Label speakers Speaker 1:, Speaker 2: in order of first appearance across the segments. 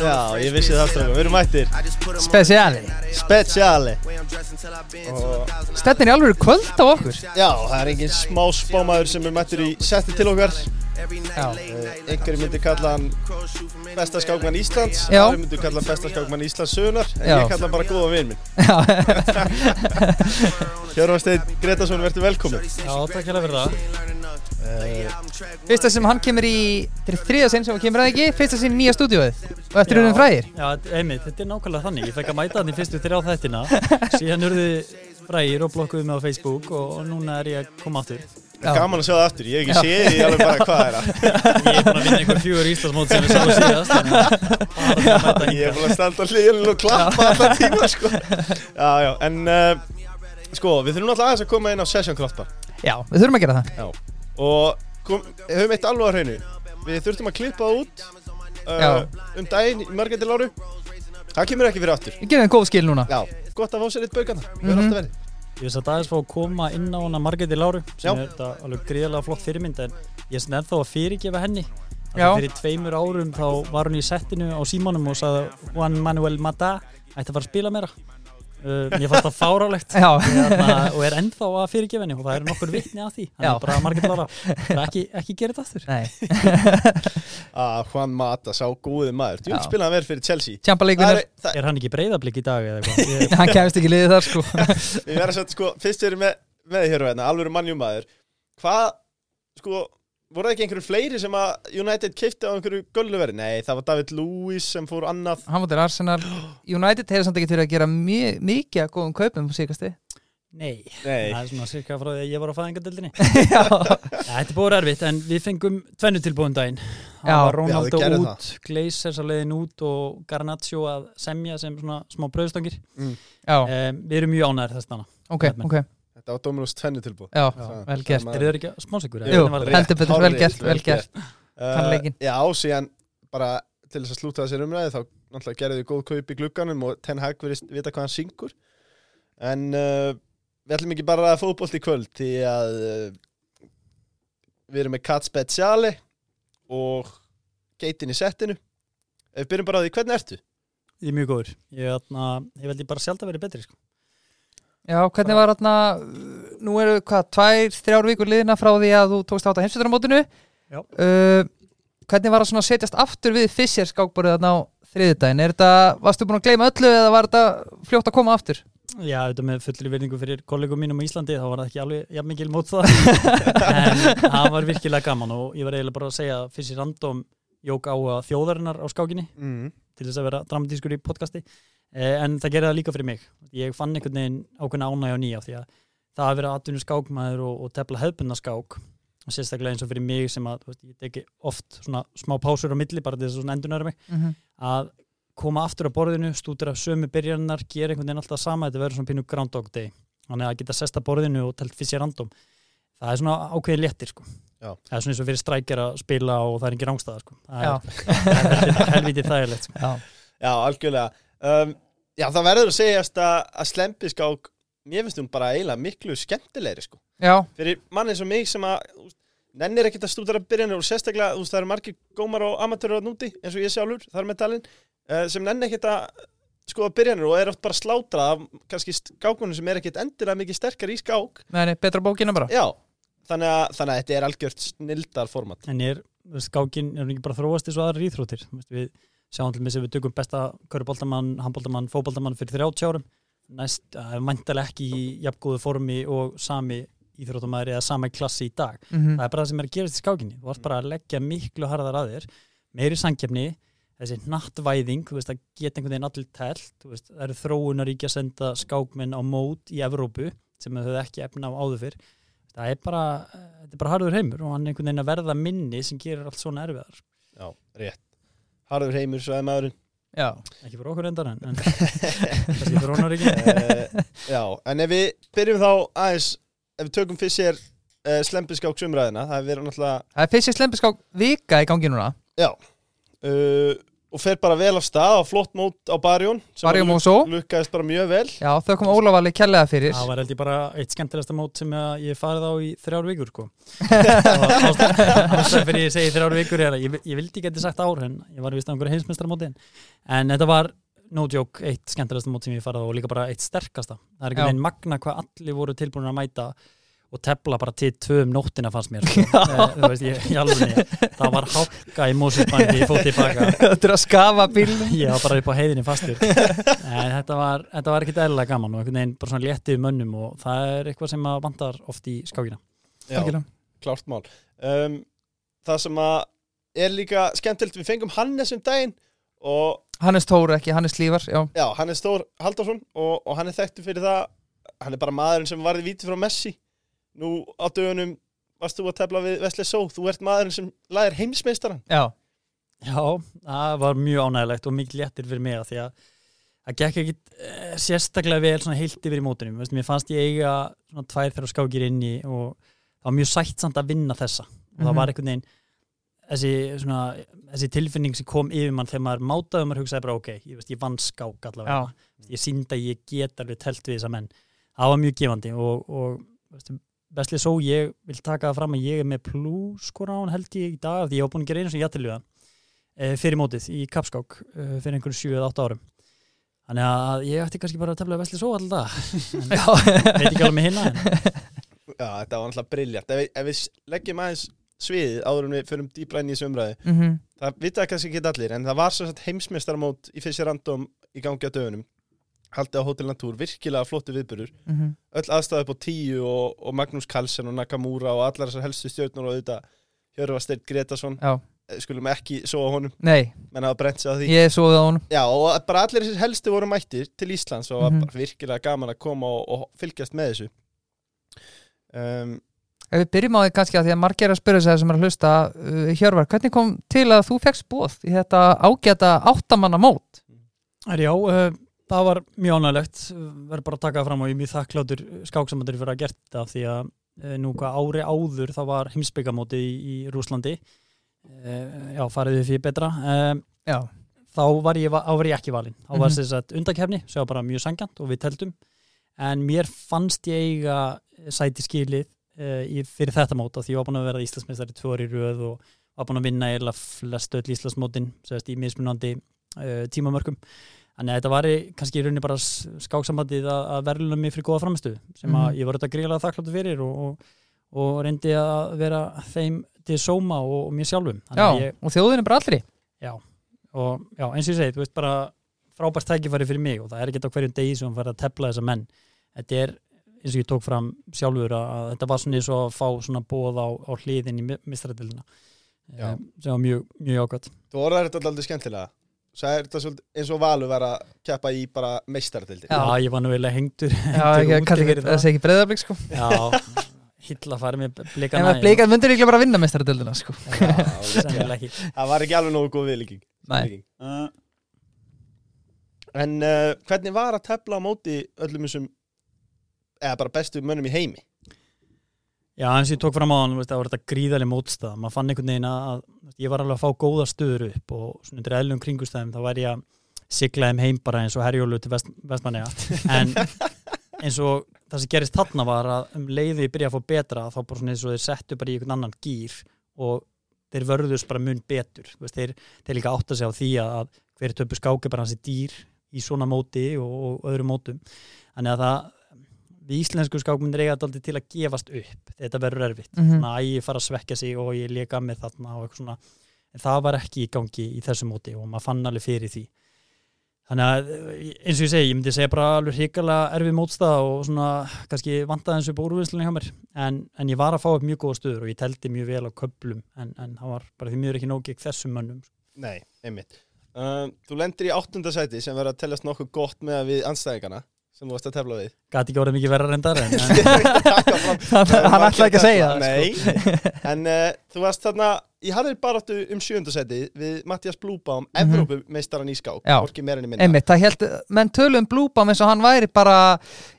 Speaker 1: Já,
Speaker 2: the
Speaker 1: ég vissi það stráka, við erum mættir.
Speaker 3: Speciali.
Speaker 1: Speciali.
Speaker 2: thousand.
Speaker 3: Stefnir í alveg kvöld á okkur?
Speaker 1: Já, það er engin smá spámaður sem er mættur í setti til okkar.
Speaker 3: Já.
Speaker 2: night.
Speaker 1: Einhverju myndi kalla hann besta skákmann Íslands
Speaker 3: Já.
Speaker 1: Aðri myndi kalla hann besta skákmann Íslands sögunar En
Speaker 3: Já.
Speaker 1: ég kalla hann bara góða vinn minn.
Speaker 3: Já,
Speaker 1: Hjörvar Steinn Gretarsson, verður velkomin
Speaker 4: Já, takk fyrir það.
Speaker 3: Fyrsta sem hann kemur í Þetta er þriða sinn sem hann kemur að ekki? Fyrsta sinn í nýja stúdíóið. Og eftir húnum frægir
Speaker 4: Já, einmitt, þetta er nákvæmlega þannig. Ég fekk að mæta hann í fyrstu þrjá þættina, síðan urðu frægir og blokkuðu mig á Facebook og, og núna er ég að koma aftur.
Speaker 3: Já.
Speaker 1: Gaman að sjá það aftur, ég hef ekki séð því alveg bara hvað er það
Speaker 4: Ég er búin að vinna einhver fjögur Íslandsmót sem við sáum síðast,
Speaker 1: Ég er búin að standa á hliðinu og klappa allan tíma sko. Já, já, en uh, sko, við þurfum alltaf aðeins að koma inn á Session Kraftbar
Speaker 3: Já, við þurfum að gera það.
Speaker 1: Já Og kom, höfum eitt alveg á hreinu Við þurftum að klippa það út
Speaker 3: Já.
Speaker 1: uh, um daginn í Margæti Láru Það kemur ekki fyrir aftur
Speaker 3: Við gerum þeim góð skil núna
Speaker 1: Já, gott að fá sér eitt baugana Það alltaf verið
Speaker 4: Ég veist að aðeins fá að koma inn á hana Margréti Láru, sem
Speaker 1: Já.
Speaker 4: er þetta alveg gríðarlega flott fyrirmynd, en ég svona ennþá að fyrirgefa henni.
Speaker 3: Já.
Speaker 4: Þannig fyrir tveimur árum þá var hún í settinu á símanum og sagði að Juan Manuel Mata ætti að fara að spila meira. Uh, mér fannst það fárálegt.
Speaker 3: Já,
Speaker 4: Þarna, og er ennþá að fyrirgefa henni og það eru nokkur vitni að því. Bara margir bara bara ekki, ekki gera þetta aftur.
Speaker 3: Nei.
Speaker 1: Ah, Juan Mata, sá góði maður. Þú
Speaker 3: Já.
Speaker 1: spilaði hann verið fyrir Chelsea. Er,
Speaker 4: er hann ekki breyðablík í dag eða eitthvað? Ég-
Speaker 3: Hann kemst ekki liðið þar sko.
Speaker 1: Við verðum að setja sko, fyrst erum með, með og hérna, alveg mannjumæður Hvað, sko, voru það ekki einhverju fleiri sem að United kifti á einhverju gölluverði? Nei, það var David Lewis sem fór annað.
Speaker 3: Hann var til Arsenal. United hefur samt ekki fyrir að gera mi- mikið að góðum kaupum síkasti
Speaker 4: nei,
Speaker 1: Nei,
Speaker 4: það er svona cirka frá því að ég var á fæðingadeldinni
Speaker 3: Já,
Speaker 4: þetta er búið erfitt en við fengum tvennu tilbúin daginn. Það var
Speaker 1: gerðuð
Speaker 4: út, Glazers að leiðin út og Garnaccio að semja sem svona smá bröðstangir
Speaker 3: já,
Speaker 4: um, við erum mjög ánægir þess dana
Speaker 3: ok, ok
Speaker 1: þetta var Dominos tvennu tilbúð
Speaker 3: Já, vel gert
Speaker 4: er þið ekki smásikur?
Speaker 3: Jú, heldur betur, vel gert, vel gert Kann
Speaker 1: uh,
Speaker 3: leikinn.
Speaker 1: Já, síðan bara til þess að slúta þessir umræði þá náttúrulega gerði þið góð kaup í glugganum og Ten Hag verðist vita hvað hann syngur en uh, við ætlum ekki bara að fótbolt í kvöld því að uh, við erum með Kat Speciale og geitin í settinu ef við byrjum bara á því, hvernig ertu?
Speaker 4: ég er mjög góður ég, ég veldi bara sjálf að vera betri sko.
Speaker 3: Já, hvernig var þarna Nú eru hvað, tvær, þrjár vikur liðina frá því að þú tókst átt að heimsveitarmótinu
Speaker 4: Já.
Speaker 3: uh, Hvernig var það svona að setjast aftur við Fischer skákborið þarna á þriðudaginn Er þetta, varstu búin að gleyma öllu eða var þetta fljótt að koma aftur?
Speaker 4: Já, auðvitað með fullri virðingu fyrir kollegum mínum á Íslandi þá var það ekki alveg jafn mikil mót það en það var virkilega gaman og ég var eiginlega bara að segja að í random jók á þjóðarinnar á skákinni
Speaker 1: Mm.
Speaker 4: til þess að vera dramatískur í podcasti en það gerði það líka fyrir mig ég fann einhvern veginn ákveðna ánægja og nýja því að það að vera atvinnu skákmaður og, og tefla hefbunna skák og sérstaklega eins og fyrir mig sem að þú veist, ég teki oft svona smá pásur á milli bara til þess að svona endurnæra mig
Speaker 3: Mm -hmm.
Speaker 4: að koma aftur á borðinu, stútur af sömu byrjarnar, gera einhvern veginn alltaf sama þetta verður svona pínu Groundhog Day þannig að geta sest að borðinu og telt fyrst sér random það er svona ákveðin léttir sko.
Speaker 1: Já.
Speaker 4: það er svona eins og fyrir strækjar að spila og það er ekki rángstæða sko. það er helviti- þægilegt sko.
Speaker 3: Já,
Speaker 1: Já, algjörlega um, Já, það verður að segjast að, að slempiskák mér finnst hún bara eiginlega miklu skemmtilegri sko.
Speaker 3: Já,
Speaker 1: fyrir mann eins og mig sem að nennir ekkert að stúdara byrjanir og sérstaklega þú veist, það eru margir gómar og amatörur að núti eins og ég sjálfur, þar með talin uh, sem nennir ekkert að skoða byrjanir og er oft bara slátrað af kannski skákunum sem er ekkert endilega mikið sterkar í skák.
Speaker 3: Nei, betra bókina bara.
Speaker 1: Já, þannig að, þannig að þetta er algjört snildar format.
Speaker 4: En er skákin er hún ekki bara þróast eins og aðra veist, við sjáum til með sem við tökum besta köruboltamann, handboltamann, fótboltamann fyrir 30 árum. Næst, það er mæntalega ekki í jafngóðu formi og sami íþróttamæður eða sama klassi í dag.
Speaker 3: Mm
Speaker 4: það er bara það sem er að gerast í skákinni. Þú varst bara að leggja miklu harðar að þér meiri sankefni, þessi nattvæðing þú veist að geta einhvern veginn allir telt þú veist, það eru þróunaríkja að senda skákmenn á mót í Evrópu sem þau ekki efna á áður fyrr. Það er bara, þetta er bara harður heimur og hann er einhvern veginn að verða minni sem gerir allt svona erfiðar.
Speaker 1: Já, rétt Harður heimur, svo er maðurinn.
Speaker 3: Já,
Speaker 4: ekki fyrir okkur endar en, en kannski fyrir honaríkja
Speaker 1: uh, Já, en ef við byrjum þá aðeins ef við tökum fyrst sér uh, slempiskáksumræðina það hefur verið náttúrulega
Speaker 3: það er Fischer slempiskák vika í gangi núna.
Speaker 1: Já. Uh, og fer bara vel af stað á flott mót á Barjón sem
Speaker 3: Barjón
Speaker 1: luk-
Speaker 3: Mosó.
Speaker 1: lukkaðist bara mjög vel.
Speaker 3: Já, þau kom Ólafali kærlega fyrir.
Speaker 4: Það var held ég bara eitt skemmtilegasta mót sem að ég farið á í þrjár vikur sko. Ástæðan fyrir ég segi þrjár vikur að ég, ég vildi geti sagt ár en ég var vist á einhverju heimsmeistaramóti en þetta var no joke eitt skemmtilegasta mót sem ég farið á og líka bara eitt sterkasta. Það er ekki veginn magna hvað allir voru tilbúin að mæta og tefla bara til tvö um nóttina fannst mér sko. Þú veist, ég, ég alveg, það var hálka í Mósusbandi ég fótt tilbaka.
Speaker 3: Þetta er að skafa bílnum.
Speaker 4: Ég var bara upp á heiðinni fastur. En þetta var, þetta var ekkit eðlilega gaman og einhvern veginn bara svona léttið mönnum og það er eitthvað sem að vantar oft í skákina.
Speaker 1: Já,
Speaker 3: Algjörlega.
Speaker 1: klárt mál. Um, Það sem að er líka skemmtilegt, við fengum Hannes um daginn og
Speaker 3: Hannes Tóru ekki, Hannes Lífar Já,
Speaker 1: já, hann er Stór Haldarsson og, og hann er þekktu fyrir það. Hann er bara maðurinn sem varði víti frá Messi nú á dögunum varst þú að tefla við Vesli Só, þú ert maðurinn sem læðir heimsmeistaran
Speaker 3: já,
Speaker 4: já, það var mjög ánægilegt og mikið léttir fyrir mig að því að það gekk ekki eh, sérstaklega vel svona heilt yfir í mótunum Veist, mér fannst ég eiga svona tvær þegar skákir inni og það var mjög sætt samt að vinna þessa. Og það
Speaker 3: Mhm.
Speaker 4: var einhvern veginn þessi, svona, þessi tilfinning sem kom yfir mann þegar maður mátaði og maður hugsaði bara ok, ég, veist, ég vann skák allavega.
Speaker 3: Já,
Speaker 4: ég síndi að ég get alveg telt við þessa menn. Það var mjög gefandi og, og Besli Só, ég vil taka það fram að ég er með á hann held ég í dag því ég var búin að gera einu sem ég aðtilvíða e, fyrir mótið í kapskák e, fyrir einhverjum 7-8 árum. Þannig að ég ætti kannski bara að tefla Besli Só alltaf veit ekki alveg með hinna
Speaker 1: Já, þetta var náttúrulega briljant ef, ef við leggjum aðeins sviðið áður en við förum dýbra inn í þessu umræði
Speaker 3: Mhm.
Speaker 1: það vita kannski ekki allir en það var heimsmeistaramót í fyrst random í gangi á dögunum haldið á Hotel Natúr, virkilega flottu viðburur
Speaker 3: Mhm.
Speaker 1: öll aðstæði upp á tíu og, og Magnús Carlsen og Nakamura og allar þessar helstu stjórnur og auðvitað Hjörvar Steinn Gretarsson
Speaker 3: já,
Speaker 1: Eh, skulum ekki sofa honum,
Speaker 3: nei,
Speaker 1: menn hafa brent sig á því.
Speaker 3: Ég svoði á honum.
Speaker 1: Já, og bara allir þessir helstu voru mættir til Íslands og var bara virkilega gaman að koma og, og fylgjast með þessu. Um,
Speaker 3: Ef við byrjum á því kannski að því að margir er að spyrja sig sem er að hlusta uh, Hjörvar, hvernig kom til að þú fegst bóð í þetta ágæta áttamanna mót?
Speaker 4: er já, uh, það var mjög ánægilegt verður bara að taka það fram og ég er mjög þakkláttur skáksamandur fyrir að gert það því að uh, nú hvað ári áður þá var heimsbyggamóti í, í Rúslandi uh, já, farið við fyrir betra.
Speaker 3: Já,
Speaker 4: þá var ég, var ég ekki valinn. Þá var
Speaker 3: Mhm.
Speaker 4: þess að undakefni, sem var bara mjög sangjant og við teldum en mér fannst ég eiga sæti skilið fyrir þetta móta því ég var búin að vera Íslandsmeistari í röð og var búin að vinna eða flest öll Íslandsmótin í mismunandi tímamörkum þannig að þetta var kannski í rauninni bara s- skáksamandið að, að verðluna mig fyrir góða framistu sem að
Speaker 3: Mhm.
Speaker 4: ég var þetta gríðlega þakkláttu fyrir og, og, og reyndi að vera þeim til sóma og, og mér sjálfum.
Speaker 3: Já,
Speaker 4: Þannig að ég,
Speaker 3: og þjóðin er bara allri.
Speaker 4: Og já, eins og ég segi, þú veist bara frábært tækifæri fyrir mig og það er ekki á hverjum degi sem hann fær að tepla þessa menn. Þetta er, eins og ég tók fram sjálfur að, að þetta var svona eins og að fá svona bóð á, á hliðin í mistrættilina
Speaker 1: Já.
Speaker 4: sem var mjög, mjög ákvæmt
Speaker 1: Þú orðar þetta alltaf skemmtilega Svo er þetta svolítið eins og Valur var að keppa í bara meistardildi
Speaker 3: Já.
Speaker 4: ég var nú eiginlega hengtur,
Speaker 3: það sé ekki breyðarblik sko.
Speaker 4: Já, hill að fara með
Speaker 3: En
Speaker 4: blikana
Speaker 3: að blikað myndir ekki bara að vinna mestaradöldina sko.
Speaker 1: Það var ekki alveg nógu góð viðlíking.
Speaker 3: Nei.
Speaker 1: uh, En uh, hvernig var að tefla á móti öllum þessum eða bara bestu mönnum í heimi
Speaker 4: Já, eins og ég tók fram á hann, það var þetta gríðarlega mótstað, maður fann einhvern veginn að, ég var alveg að fá góða stöður upp og svona undir eðlum kringustæðum þá væri ég að sigla þeim heim bara eins og herjólu til vest, vestmanniga en eins og það sem gerist þarna var að um leiðu ég byrja að fá betra þá bara svona eins og þeir settu bara í einhvern annan gýr og þeir vörðust bara mun betur. Veist, þeir, þeir líka átta sig á því að, að hver töpu skáki bara hansi dýr í svona móti og, og öðrum mótum. Þannig að það við íslensku skákmyndir eiga þetta til að gefast upp. Þetta verður erfitt.
Speaker 3: Mhm.
Speaker 4: svona að ég fara að svekja sig og ég leka með þarna og eitthvað svona. En það var ekki í gangi í þessu móti og maður fann alveg fyrir því. Þannig að eins og ég segi, ég myndi segja bara alveg hrikalega erfið mótstað og svona kannski vantaði eins upp úrvinnslunni hjá mér. En, en ég var að fá upp mjög góða stöður og ég teldi mjög vel á köplum en, en það var bara því mjög ekki nóg gegn þessum mönnum.
Speaker 1: Nei, einmitt. Uh, Þú lendir í áttunda sæti sem verður að teljast nokkuð gott með við anstæðingana sem þú varst að tefla við.
Speaker 4: Gæti ekki orðið mikið verra reyndar en,
Speaker 3: Hann ætlaði ekki að segja það,
Speaker 1: Nei, en uh, þú varst þarna í harðir baráttu um sjönda sæti við Mattias Blúbaum, mm
Speaker 3: Mhm.
Speaker 1: Evrópumeistaran í skák
Speaker 3: Já.
Speaker 1: Hvorki meira enn í minna.
Speaker 3: Einmitt, held, menn tölum blúbam eins og hann væri bara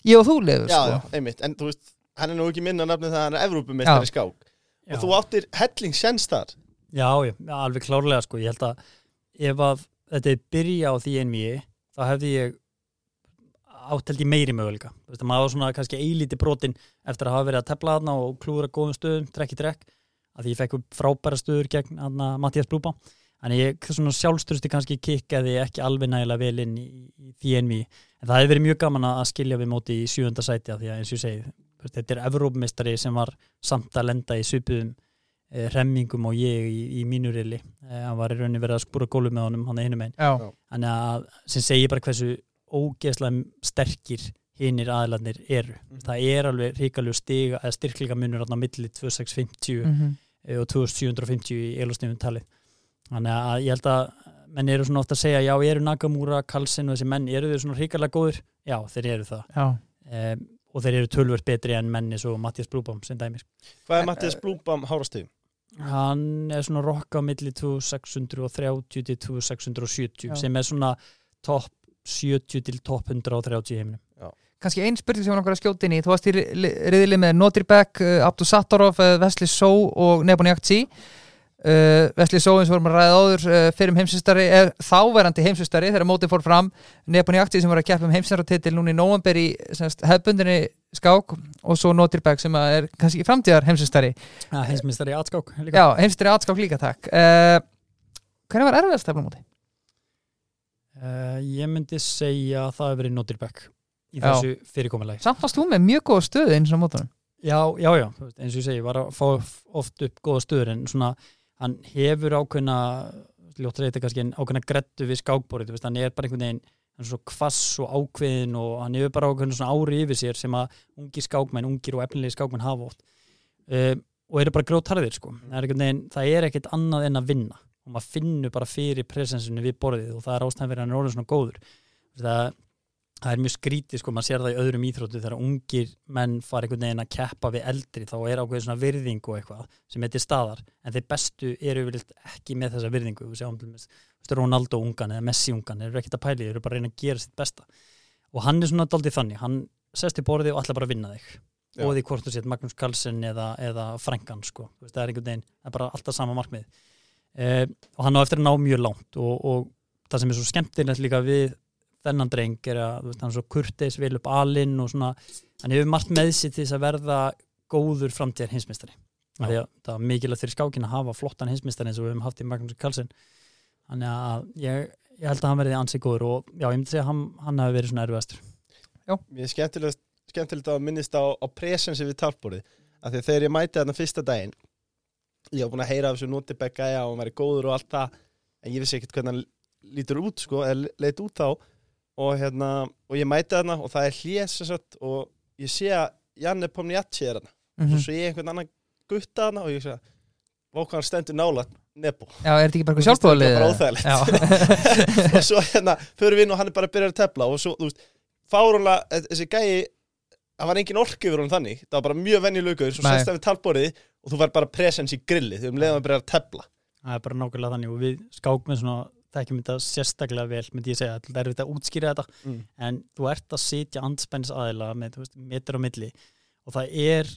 Speaker 3: ég og þú lifur
Speaker 1: Já,
Speaker 3: sko.
Speaker 1: já, einmitt, en þú veist, hann er nú ekki minna nafnið það að hann er Evrópumeistar
Speaker 3: Já.
Speaker 1: í skák.
Speaker 4: Já.
Speaker 1: og þú áttir helling sjens þar.
Speaker 4: Já, já, alveg klárlega sko, ég held að ef að þetta er byrja á því enmi þá hefði ég átteldi meiri möguleika. Maður var svona kannski eilíti brotin eftir að hafa verið að tepla þarna og klúra góðum stöðum, trekk í trekk að ég fekk frábæra stöður gegn Mattias Blúba en ég svona sjálfstöðusti kannski kikkaði ekki alveg nægilega vel inn í, í því enmi en það hefði verið mjög gaman að skilja við móti í sjúönda sæti af því að eins og ég segi þetta er Evrópmistari sem var samt að lenda í svipuðum eh, remmingum og ég í, í mínurili eh, hann var í rauninni verið að spúra gólu með honum hann er hinum einn Þannig að sem segir bara hversu ógeðslega sterkir hinnir aðlarnir eru. Það er alveg ríkalegu stiga eða styrkleika munur á milli 2650
Speaker 3: mhm.
Speaker 4: eh, og 2750 í elusnefnum talið. Þannig að ég held að menn eru svona ofta að segja já, eru Nakamura, Carlsen og þessi menn, eru þeir svona ríkalega góður? Já, þeir eru það.
Speaker 3: já,
Speaker 4: Um, og þeir eru tölvört betri en menni svo Mattias Blúbám sem dæmis.
Speaker 1: Hvað er Mattias Blúbam hárastöðum?
Speaker 4: Hann er svona rokka á milli 2630 til 2670
Speaker 3: Já.
Speaker 4: sem er svona topp 70 til topp 130 í heiminum.
Speaker 3: kannski ein spurning sem var okkur að skjóta inn í þú varst í riðli með Notirbek, uh, Abdu Sattarov, uh, Vesli Só og Nebonjakci uh, Vesli Só eins og vorum að ræða áður uh, fyrir um heimsistari, er þáverandi heimsistari þegar mótið fór fram, Nebonjakci sem var að keppa um heimsistari núna í nóvember í semst, hefbundinni skák og svo Notirbek sem að er kannski framtíðar heimsistari
Speaker 4: Ja, heimsmyndstari í atskák líka.
Speaker 3: já, heimsistari atskák líka takk uh, hvernig var erfiðast stefnum móti?
Speaker 4: Uh, ég myndi segja að það hefur verið Notirbæk í
Speaker 3: Já.
Speaker 4: þessu fyrirkomulagi.
Speaker 3: Samt varst þú með mjög góða stöðu eins og mótunum
Speaker 4: Já, já, já, eins og ég segi, var að fá oft upp góða stöður en svona, hann hefur ákveðna, eitthvað kannski en ákveðna grettu við skákbórið, þú veist, hann er bara einhvern veginn, hann er svo kvass og ákveðin og hann hefur bara ákveðna svona ári yfir sér sem að ungi skákmenn, ungir og efnilegi skákmenn hafa oft uh, og eru bara grótarðir, sko. Er það er ekkert annað en að vinna og maður finnur bara fyrir presensinu við borðið og það er ástæðan fyrir að hann er orðin svona góður. Það, það er mjög skrítið sko, maður sér það í öðrum íþróttu þegar ungir menn fara einhvern veginn að keppa við eldri þá er ákveðið svona virðing og eitthvað sem til staðar, en þeir bestu eru ekki með þessa virðingu. Ronaldo ungan eða Messi ungan, þeir eru ekkert að pæli, þeir eru bara að reyna að gera sitt besta. Og hann er svona daldið þannig, hann sest í borðið og ætla bara að vinna þig.
Speaker 1: Já.
Speaker 4: og því hvort þú sétt Magnús Carlsen eða, eða Frankan sko, það er einhvern veginn, það er bara alltaf sama markmið eh, og hann á eftir að ná mjög langt og, og það sem er svo skemmtilegt líka við þennan dreng er að veist, hann er svo kurteis vel upp alinn og svona hann hefur margt með sér til þess að verða góður framtíðar hinsmistari það var mikilvægt fyrir skákin að hafa flottan hinsmistari eins og við höfum haft í Magnús Carlsen. Þannig að ég, ég held að hann verði ansið góður og já, ég myndi segja að hann, hann hafi verið svona erfiðastur.
Speaker 1: Mér er skemmtilegt, skemmtilegt að minnist á, á presensi við talborðið. Af því þegar ég mæti þarna fyrsta daginn ég var búin að heyra af þessu Notibæk gæja og hann væri góður og allt það en ég vissi ekkert hvernig hann lítur út sko, eða leit út þá. Og, hérna, og ég mæti þarna og það er sagt, og ég sé að Janne Pomniatsi er þarna.
Speaker 3: Mm
Speaker 1: og svo ég einhvern annan gutta þarna og ég sé að vákvæðan stendur nála Nebo.
Speaker 3: Já, er þetta ekki bara eitthvað sjálfbóðalið?
Speaker 1: Bara óþægilegt. Og svo hérna fyrir við inn og hann er bara að byrja að tefla og svo, þú veist, fárunlega þessi gæi, það var engin orku yfir hún þannig, það var bara mjög venjulögur svo það við talborðið og þú var bara presens í grilli þegar um leiðum að byrja að tefla.
Speaker 4: Það er bara nákvæmlega þannig og við skákmenn svona þekkjum þetta sérstaklega vel myndi ég segja, það er þetta að útskýra þetta
Speaker 1: Mm.
Speaker 4: en þú ert að sitja andspennis aðila með metur á milli. Og það er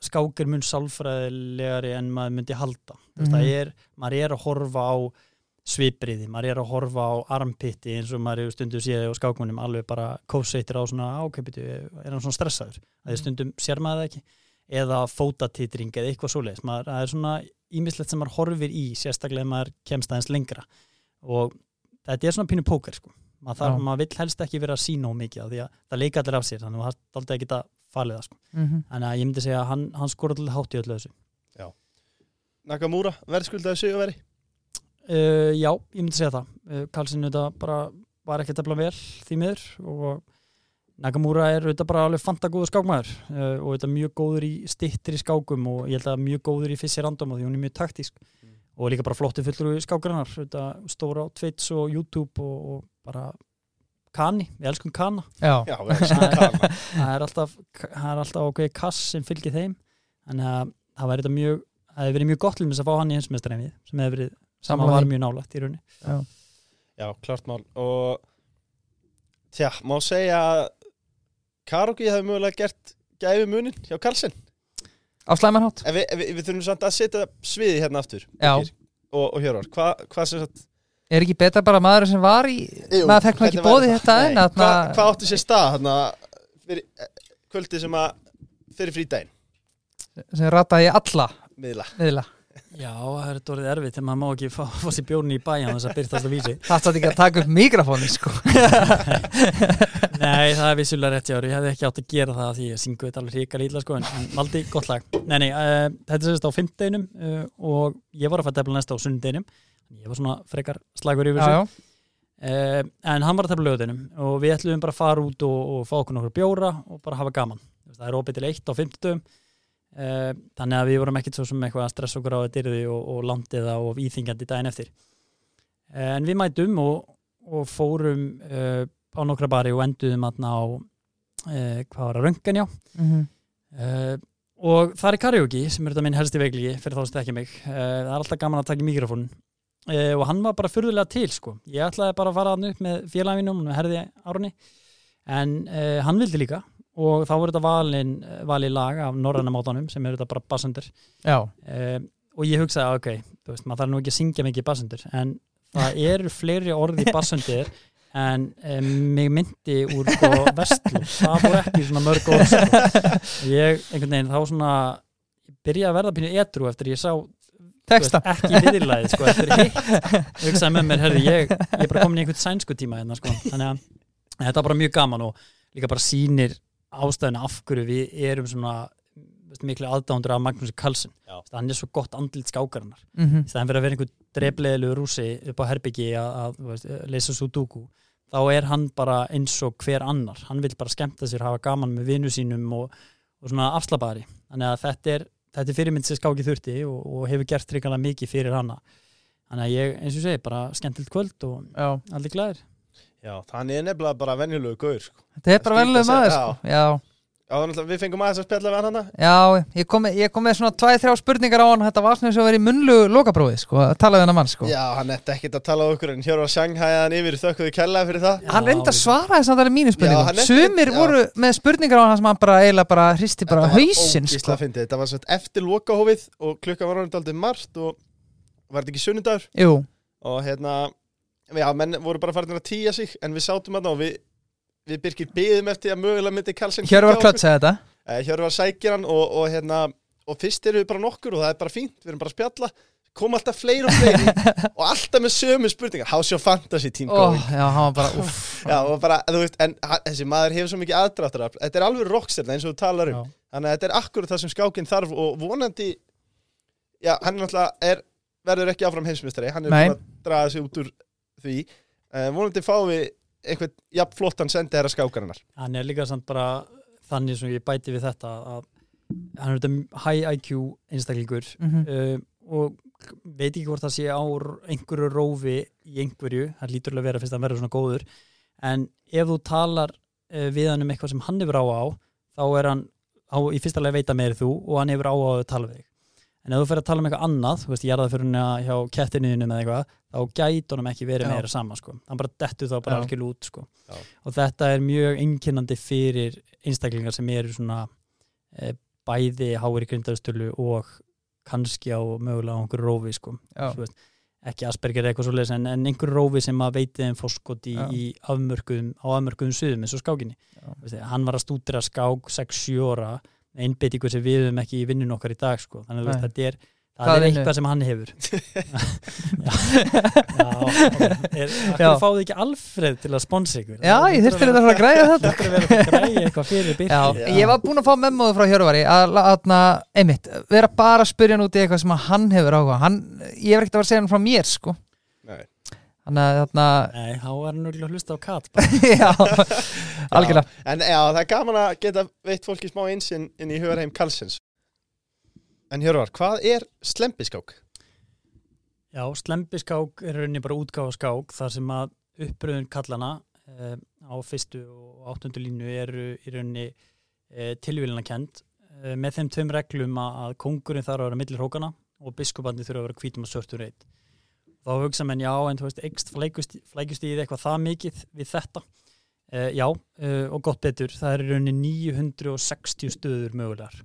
Speaker 4: skákir mun sálfræðilegari en maður myndi halda. Mm
Speaker 3: Mhm.
Speaker 4: það er, maður er að horfa á svipriði, maður er að horfa á armpitti eins og maður er stundum séð á skákmunum alveg bara kóseitir á svona ákvepitu, er hann svona stressaður? Að því stundum sér maður það ekki eða fótatitring eða eitthvað svoleiðis. Maður, það er svona ímislegt sem maður horfir í sérstaklega ef maður kemst aðeins lengra. Og þetta er svona pínu póker sko. Maður, þarf,
Speaker 3: Já.
Speaker 4: maður vill helst ekki vera að sína á mikið af því að það leika allir af sér þannig að það er aldrei ekki að falið það sko.
Speaker 3: Mhm.
Speaker 4: þannig að ég myndi segja að hann, hann skor allir hátt í öllu þessu.
Speaker 1: Nakamura, verðskuldaði sigurveri?
Speaker 4: Uh, já, ég myndi segja það. Uh, Karlsson þetta bara var ekki að tefla vel því miður og Nakamura er þetta bara alveg fantagóður skákmaður uh, og þetta mjög góður í stittir í skákum og ég held að mjög góður í fyssi random og því hún er mjög taktísk. Og líka bara flotti fullur í skákarinnar þetta stóra á Twitch og YouTube og, og bara Kani, við elskum Kana.
Speaker 3: Já,
Speaker 1: Já,
Speaker 4: það er alltaf, það er alltaf ákveði kass sem fylgir þeim. Þannig að það væri þetta mjög það hefur verið mjög gott til þess að fá hann í heimsmeistareinið sem hefur verið, sem var mjög nálægt í rauninni.
Speaker 1: Já, klart mál. Og tja, má segja að Karogi hefði mögulega gert gæfi munin hjá Karlsson
Speaker 3: á slæmanhátt
Speaker 1: en við, við, við þurfum samt að setja sviði hérna aftur. Birgir og, og Hjörvar, hvað hva sem sagt
Speaker 3: Er ekki betra bara maður sem var í
Speaker 1: Jú,
Speaker 3: maður fekk nú ekki
Speaker 1: það?
Speaker 3: þetta
Speaker 1: Nei,
Speaker 3: en þarna-
Speaker 1: Hvað hva átti sér stað fyrir eh, kvöldi sem að fyrir frídæin
Speaker 3: sem rataði alla
Speaker 1: miðla.
Speaker 3: miðla
Speaker 4: Já, það er orðið erfitt þegar maður má ekki fá, fá sér bjórn í bæjan þess að byrtast að vísi.
Speaker 3: Það státt ekki að taka upp mikrofónin sko.
Speaker 4: Nei, það er vissulega rétt jári, ég hefði ekki átt að gera það því ég syngu þetta alveg hrikar ítla sko en, en valdi gott lag. Nei, nei, uh, þetta sérst á fimmdeginum uh, og ég var að fætta næsta á sunnudeginum. Ég var svona frekar slagur yfir þessu. Uh, en hann var að tefla lögutinum og við ætlum bara að fara út og, og fá okkur nokkur bjóra og bara hafa gaman. Það er þannig að við vorum ekkit svo sem eitthvað að stressa okkur á að dyrði og, og landið það og íþingjandi daginn eftir. Uh, en við mætum og, og fórum uh, á nokkra bari og enduðum aðna á uh, hvað var að röngan já
Speaker 3: mhm.
Speaker 4: uh, og það er karaoke sem er þetta minn helsti vegligi fyrir þá sem ekki mig. Það er alltaf gaman að taka mikrofón. Og hann var bara furðulega til sko. Ég ætlaði bara að fara hann upp með félagvinum og herði árunni. En hann vildi líka og þá voru þetta valin, valið lag af norræna mátanum sem er þetta bara bassendur.
Speaker 3: Já.
Speaker 4: uh, og ég hugsaði ok, þú veist, maður þarf nú ekki að syngja mikið bassendur. En það eru fleiri orði bassendur en um, mig myndi úr sko vestlu, það voru ekki svona mörg orð sko. Ég einhvern veginn þá svona byrjaði að verða pínu edru eftir ég sá veist, ekki viðlæðið sko eftir hitt. Ég hugsaði með mér, herri, ég, ég er bara komin í einhvern sænsku tíma hérna sko. Þannig að þetta er bara mjög gaman og líka bara sýnir ástæðuna af hverju við erum svona miklu aðdándur af Magnúsi Karlsson hann er svo gott andlit skákarinnar.
Speaker 3: Mhm.
Speaker 4: í staðan fyrir að vera einhver drefleðilegu rúsi upp á herbyggi að, að þú veist, leysa sudoku. Þá er hann bara eins og hver annar. Hann vil bara skemmta sér, hafa gaman með vinnu sínum og, og svona afslapari. Þannig að þetta er, þetta er fyrirmynd sem skáki þurfti og, og hefur gert tryggjala mikið fyrir hana. Þannig að ég, eins og segi, bara skemmtilt kvöld og
Speaker 3: Já,
Speaker 4: allir glæðir
Speaker 1: Já, þannig er nefnilega bara venjulegu gaur sko.
Speaker 3: þetta er bara
Speaker 1: að
Speaker 3: maður sko. Já,
Speaker 1: Já, þannig að við fengum aðeins að spjalla við hann
Speaker 3: já, ég kom, ég kom með svona tvæ, þrjá spurningar á hann Þetta var svona eins og að vera í munlu lokaprófið sko að tala við hennar mann sko.
Speaker 1: Já, hann ætti ekkert að tala okkur en hér var Shanghai-an yfir þökkuðu kella fyrir það.
Speaker 3: Hann
Speaker 4: Já,
Speaker 3: reynda að svara þess að það er mínu
Speaker 1: hann er-
Speaker 3: Sumir
Speaker 1: já.
Speaker 3: voru með spurningar á hann sem hann bara eiginlega bara hristi bara
Speaker 1: fyndið. Þetta var sett eftir lokahófið já, menn voru bara farin að týja sig en við sátum að og við, við Birkir byðum eftir að mögulega myndi Karlsson
Speaker 3: hér var klött segja þetta.
Speaker 1: Eh, Hér var sækir hann og, og hérna og fyrst eru við bara nokkur og það er bara fínt við erum bara að spjalla, kom alltaf fleiri og fleiri og alltaf með sömu spurningar. How's your fantasy team going?
Speaker 3: Já, hann var bara uff.
Speaker 1: Já, og bara, þú veist, en þessi maður hefur svo mikið aðdráttur Þetta er alveg rockstjarna eins og þú talar um.
Speaker 4: Já.
Speaker 1: Þannig að þetta er akkurat það sem skákinn þarf og vonandi Já, hann er náttúrulega er, verður ekki áfram heimsmystari Hann er búin að draga sig út úr því uh, Vonandi fáum við einhvern jafn flottan sendi herra skákarinnar
Speaker 4: hann er líka samt bara þannig sem ég bæti við þetta að hann er þetta high IQ einstaklingur
Speaker 3: Mhm.
Speaker 4: uh, og veit ekki hvort það sé á einhverju rófi í einhverju, það lítur alveg að vera fyrst að hann verður svona góður en ef þú talar uh, við hann um eitthvað sem hann hefur á á þá er hann á, í fyrsta lega veita meiri þú og hann hefur á á að tala við þig en ef þú fyrir að tala um eitthvað annað þú veist, hann hjá kettinuðinu með eitthvað þá gæti honum ekki verið meira sama sko. hann bara dettu þá bara
Speaker 3: Já.
Speaker 4: algjörlega út sko.
Speaker 1: Já.
Speaker 4: og þetta er mjög einkennandi fyrir einstaklingar sem eru svona e, bæði háir í grindastölu og kannski á mögulega á einhverju rófi sko. Veist, ekki Asperger eitthvað svo en, en einhverju rófi sem að veiti þeim fórskot í, í afmörkuðum á afmörkuðum suðum eins og skákinni veist, hann var að stúdira skák 6-7 ára einbeitingu sem við höfum ekki í vinnun okkar í dag sko. þannig að þú veist, þetta er það
Speaker 3: Hvað
Speaker 4: er eitthvað sem hann hefur. Akkur fáðu ekki Alfred til að sponsa ykkur?
Speaker 3: Já, ég þurfti þetta að græja þetta
Speaker 4: þetta er verið að græja eitthvað fyrir byrki
Speaker 3: Já, ég var búinn að fá memóðu frá Hjörvari að, einmitt, vera bara að spyrja hann út í eitthvað sem hann hefur áhuga hann, ég hef ekkert að vera að segja hann frá mér sko.
Speaker 1: Nei.
Speaker 3: Þannig að þarna
Speaker 4: Nei, þá er hann að hlusta á kat bara.
Speaker 3: já, algjörlega
Speaker 1: En já, það er gaman að geta veitt fólki smá einsinn inn í hugarheim Karlsins En Hjörvar, hvað er slempiskák?
Speaker 4: Já, slembiskák er rauninni bara útgáfa skák þar sem að uppröðun kallana eh, á fyrstu og áttundu línu eru í rauninni eh, tilvílina kend eh, með þeim tveim reglum að, að kongurinn þarf að vera millir hókana og biskupandi þurfa að vera hvítum og svörtur reyt. Þá hugsa menn, já, en þú veist, ekst flækust í eitthvað það mikið við þetta. Eh, já, eh, og gott betur, það er í rauninni 960 stöður mögulegar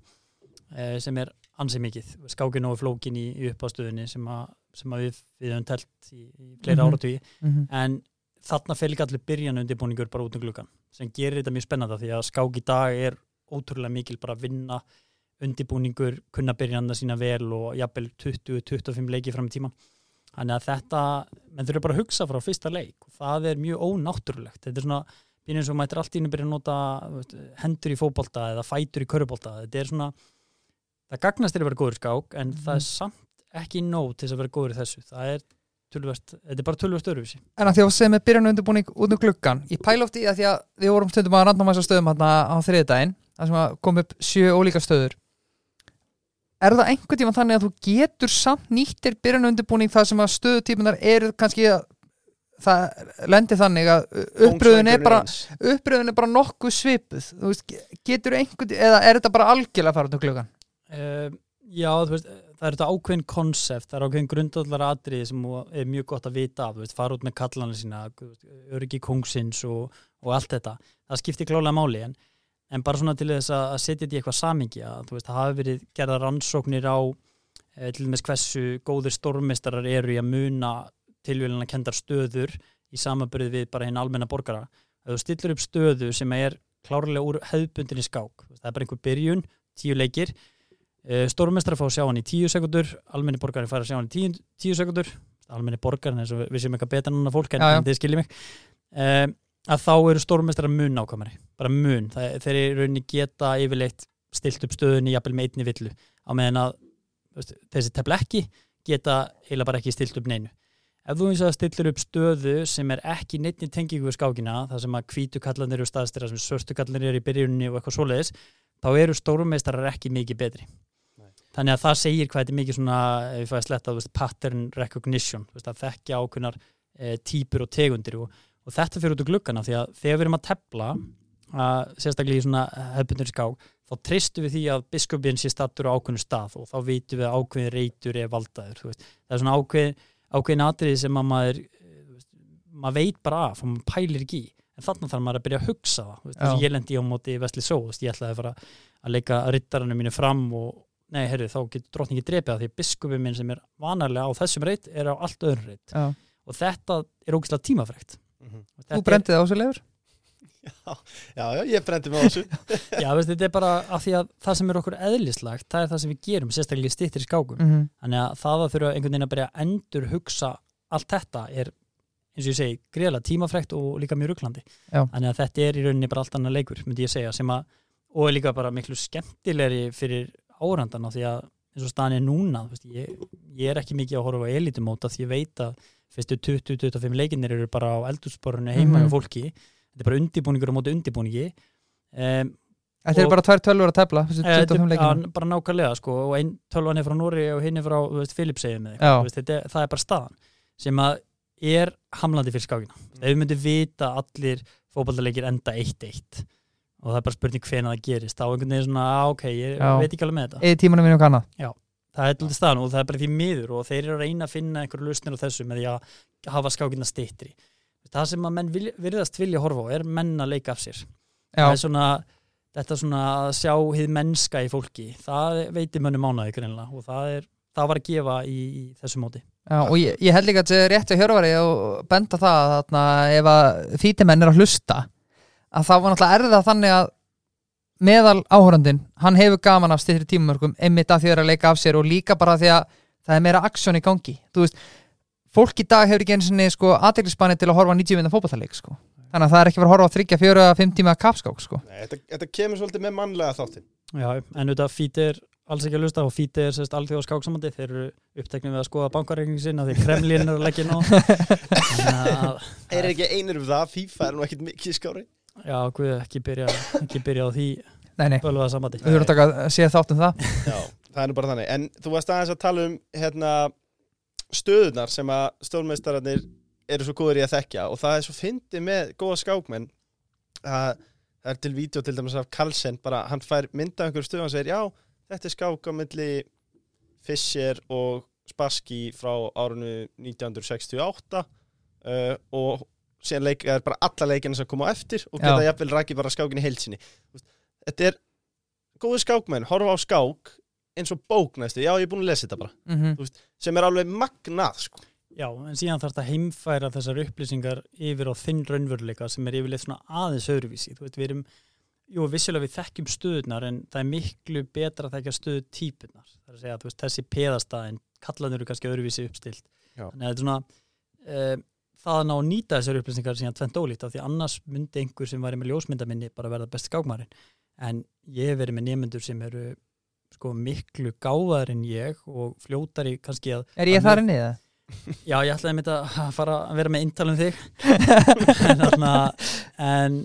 Speaker 4: eh, sem er ansið mikið, skákin og flókin í, í uppástöðunni sem, að- sem að við, við höfum telt í, í fleira mm áratví
Speaker 3: Mhm.
Speaker 4: en þarna fel ekki allir byrjan undirbúningur bara út um gluggan sem gerir þetta mjög spennanda því að skák í dag er ótrúlega mikil bara að vinna undirbúningur, kunna byrjanda sína vel og jafnvel 20-25 leiki fram í tíman þannig að þetta, menn þurfa bara að hugsa frá fyrsta leik. Og það er mjög ónáttúrulegt. Þetta er svona, býnir eins og mættir allt í einu byrja að nota veist, hendur í fótbolta eða fætur í körubólta, þetta er svona það gagnast þér að vera góður skák en það er samt ekki nóg til að vera góður þessu. Það er tölvöst, þetta er bara tölvöst öruvísi
Speaker 3: En að því að sem er byrjan undirbúning út um gluggan Ég í að því að við vorum stundum að random að stöðum hérna á þriðdægin þar sem kom upp sjö ólíka stöður Er það einhvern tíma þannig að þú getur samt nýttir byrjan undirbúning þar sem að stöðutípunar eru kannski að það lendir þannig að uppröðun er bara uppröðun er bara nokkuð svipuð. Þú veist, getur einhvern eða er þetta bara algjörlega að fara út um gluggan
Speaker 4: Uh, já, þú veist, það er þetta ákveðin konsept, það er ákveðin grundallar atriði sem er mjög gott að vita af, fara út með kallana sína, öryggi kóngsins og, og allt þetta. Það skiptir klálega máli en, en bara svona til þess að að setja þetta í eitthvað samingi að þú veist, það hafi verið gerða rannsóknir á eh, til dæmis hversu góðir stórmeistarar eru í að muna tilvílina kendar stöður í samaburði við bara hinn almenna borgara. Ef þú stillir upp stöðu sem er klárlega úr hefðbundinni skák, það er bara einhver byrjun, tíu leikir, stórmestrar fá að sjá hann í tíu sekundur almenni borgari fara að sjá hann í tíu, tíu sekundur almenni borgarin eins og við séum eitthvað betur en annar fólk en, Að þá eru stórmestrar mun nákvæmari. Bara mun, það, þeir eru rauninni geta yfirleitt stilt upp stöðunni jafnvel með einni villu. Á meðan að veist, þessi tefla ekki geta heila bara ekki stilt upp neinu. Ef þú eins og stillir upp stöðu sem er ekki neittni tengingu við skákina það sem að hvítu kallanir eru staðstira sem svörstu kallanir eru í byrjunni og eitthvað svoleiðis þá eru stórmestrar ekki mikið betri. Þannig að það segir hvað þetta er mikið svona ef ég fæði sletta, pattern recognition veist, að þekkja ákveðnar e, típur og tegundir og, og þetta fyrir út úr gluggana því að þegar við erum að tepla að, sérstaklega í svona hefbundur skák þá tristum við því að biskupin sé stattur á ákveðnu stað og þá vitum við að ákveðin reytur er valdaður það er svona ákveðin, ákveðin atriði sem að maður maður veit bara af og maður pælir ekki en þannig þarf maður að byrja að hugsa það ég lendi á móti Vesli Só ég ætlaði að fara að leika rittaranu mínu fram og nei, herri, þá getur drottningi drepið því að biskupin minn sem er vanalega á þessum reyt er á allt öðrum reyt og þetta er ógislega tímafrekt
Speaker 1: Mhm.
Speaker 3: Þú brendið á leifur
Speaker 1: Já, já, já, ég brendi mig á þessu
Speaker 4: er, já, veist, þetta er bara af því að það sem er okkur eðlislagt það er það sem við gerum, sérstaklega í stýttir skákum
Speaker 3: mm -hmm.
Speaker 4: þannig að það að þurfa einhvern veginn að byrja að endur hugsa allt þetta er eins og ég segi, greiðlega tímafrekt og líka mjög rugglandi
Speaker 3: Já.
Speaker 4: þannig að þetta er í rauninni bara allt annað leikur myndi ég segja, sem að, og er líka bara miklu skemmtilegri fyrir árandana því að eins og staðan er núna þú veist, ég, ég er ekki mikið að horfa á elitumóta því ég veit að fyrstu 20-25 leikinnir eru bara á eldursporunu heima
Speaker 3: Mhm.
Speaker 4: hjá fólki, þetta er bara undibúningur á móti undibúningi um,
Speaker 3: Þetta er
Speaker 4: Og-
Speaker 3: bara tvær tölvur að tefla þessi 25
Speaker 4: þetta-
Speaker 3: leikinu
Speaker 4: já, bara nákvæmlega sko og einn tölvan er frá Nóri og hinn er frá þú veist, Filipseyjum eða
Speaker 3: Já.
Speaker 4: eitthvað, þú veist, þetta, er- það er bara staðan sem að er hamlandi fyrir skákina. Ef við myndum vita allir fótballaleikir enda 1-1 og það er bara spurning hvena það gerist þá einhvern veginn svona, á ok, ég
Speaker 3: Já.
Speaker 4: veit ekki alveg með þetta.
Speaker 3: Eða tímanum minn og kannað
Speaker 4: það er alltaf staðan og það er bara því miður og þeir eru að reyna að finna einhverju lausnir á þessu með því að hafa skákina stittri það sem að menn vilja, virðast vilja horfa á er menn að leika af sér. Er svona þetta svona að sjá hið mennska í fólki það veitir mönnum mánaði greinlega og það, er, það var að gefa í, í þessu móti.
Speaker 3: Já og ég, ég held líka að þetta er rétt að hjörvari og benda það að ef að fítimenn er að hlusta að þá var náttúrulega erða þannig að meðal áhörandin, hann hefur gaman af styrri tímumörkum, einmitt að því að er að leika af sér og líka bara því að það er meira aksjón í gangi, þú veist fólk í dag hefur ekki eins og sko aðdeglisbanni til að horfa á 90 minna fótballtaleik sko. þannig að það er ekki verið að horfa á 3, 4, 5 tíma kapskák sko.
Speaker 1: Nei, þetta, þetta kemur svolítið með mannlega þáttin
Speaker 4: Já, en Fíti er alls ekki að lusta og Fíti er sérst alþjóð skáksamandi. Þeir eru uppteknið við að skoða bankareikning sinna því Kremlin er að leggja ná
Speaker 1: Er ekki einir um það, FIFA er nú ekkit mikið skári
Speaker 4: Já, guð, ekki byrja, ekki byrja á því
Speaker 3: nei, nei,
Speaker 4: bölvaða sambandi.
Speaker 3: Við þurfum að taka að sé þátt um það.
Speaker 1: Já, það er nú bara þannig. En þú varst aðeins að tala um hérna, stöðunar sem að stórmeistararnir eru svo góður í að þekkja. Og það er svo fyndið með góða skákmenn að það er til vídeo til dæmis af Carlsen bara hann fær mynda einhverju stöðu og hann segir já, þetta er skák á milli Fischer og Spassky frá árunu 1968 uh, og síðan leik, er bara alla leikina sem koma á eftir og geta jafnvel rækið bara skákin í heilsinni Þetta er góði skákmenn, horfa á skák eins og bók næstu, já ég er búin að lesa þetta bara
Speaker 3: mm
Speaker 1: sem er alveg magnað sko.
Speaker 4: Já, en síðan þarf þetta að heimfæra þessar upplýsingar yfir á þinn raunveruleika sem er yfirleitt svona aðeins öðruvísi. Þú veit, við erum, jú, vissilega við þekkjum stöðunar en það er miklu betra að þekkja stöðu típunar. Það er að segja veist, þessi peðastæðin, kallanur eru kannski öðruvísi uppstilt. Þannig að þetta er svona, uh, það að ná að nýta þessar upplýsingar síðan tvent ólíkt af því annars myndi einhver sem væri með ljósmyndaminni bara verða best skákmarin. En ég hef verið með nemyndur sem eru sko miklu gáðar en ég og fljótari kannski að
Speaker 3: Er ég þar inni eða?
Speaker 4: Já, ég ætlaði þetta að fara að vera með intalum þig en, þarna, en,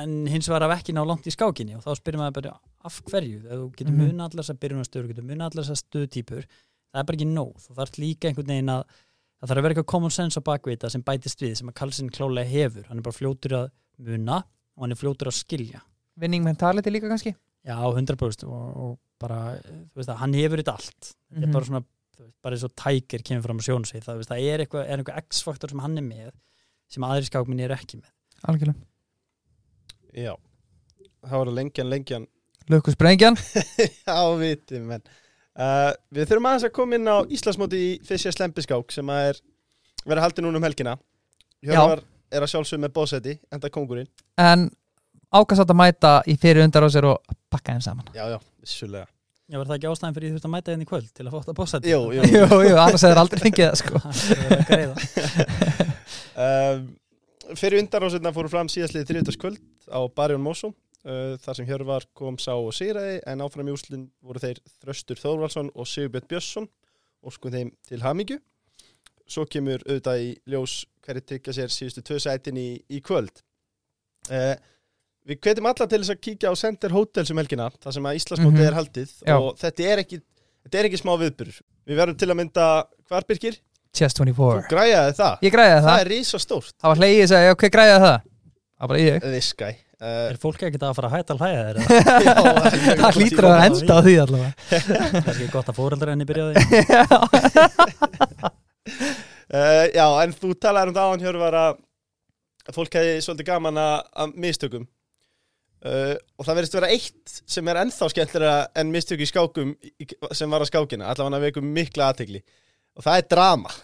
Speaker 4: en hins vegar af ekki ná langt í skákinni og þá spyrir maður bara af hverju, þegar þú getur
Speaker 3: Mhm.
Speaker 4: muna allar þessar byrjunastöður, getur muna allar þessar stöðtýpur það er bara ekki nóg, þú þarf líka einhvern veginn að það þarf að vera eitthvað common sense á bakvita sem bætist við, sem að Karlsson klálega hefur hann er bara fljótur að muna og hann er fljótur að skilja
Speaker 3: Winning mentality líka kannski?
Speaker 4: Já, 100% og, og bara, þú veist að hann hefur þetta allt þetta
Speaker 3: Mhm.
Speaker 4: er bara svona, þú veist, bara eins og tækir kemur fram að sjónu sig, það, þú veist, það er eitthvað, er eitthvað x-faktor sem hann er með sem aðri skákminni er ekki með
Speaker 3: Algjörlega.
Speaker 1: já, það var lengjan, lengjan
Speaker 3: Lökku sprengjan.
Speaker 1: já, viti, menn uh, við þurfum aðeins að koma inn á Íslandsmóti í Fissja Slempiskák sem að er verið haldið núna um helgina. Hjörvar er að sjálfsög með bóðsæti, enda kongurinn
Speaker 3: En ákast að mæta í fyrir undar á sér og pakka þeim saman.
Speaker 1: já, já, vissulega.
Speaker 4: Já, var það ekki ástæðan fyrir því þú þurft að mæta henni í kvöld til að fá þetta bósætt?
Speaker 1: jú, jú,
Speaker 3: jú, jú, annars hefur aldrei fengið það sko.
Speaker 1: um, fyrir undarásetna fóru fram síðastlið þriðutaskvöld á Barjón Mósum uh, þar sem Hjörvar kom sá og sigraði en áfram í úslinn voru þeir Þröstur Þórvaldsson og Sigurbjörn Björnsson og sko þeim til hamingju svo kemur auðvitað í ljós hverju tryggja sér síðustu tvö sætin í, í kvöld uh, við hvetjum alla til þess að kíkja á Center Hotels um helgina þar sem að Íslandsmótið
Speaker 3: Mhm.
Speaker 1: er haldið
Speaker 3: Já.
Speaker 1: og þetta er ekki þetta er ekki smá viðbyrur við verðum til að mynda hvar Birkir?
Speaker 3: Chess
Speaker 1: Þú
Speaker 3: 24.
Speaker 1: græjaði það
Speaker 3: Ég græði
Speaker 1: Það
Speaker 3: það.
Speaker 1: er rísa stórt
Speaker 3: Það var hlegið að segja, ok, græði það. Það var bara ég.
Speaker 1: This guy
Speaker 4: Er fólk ekkert að fara að hætta að hlæja þér?
Speaker 1: já,
Speaker 3: Það hlýtur að enda á því allavega.
Speaker 4: Það er gott að fóreldra henni byrjaði
Speaker 1: uh, Já, en þú talaði um það án Hjörvar að að fólk hefði svolítið gaman að, að mistökum. Uh, og það verðist vera eitt sem er ennþá skemmtilega en mistök í skákum sem var að skákina, allavega að veikum mikla aðtegli og það er drama.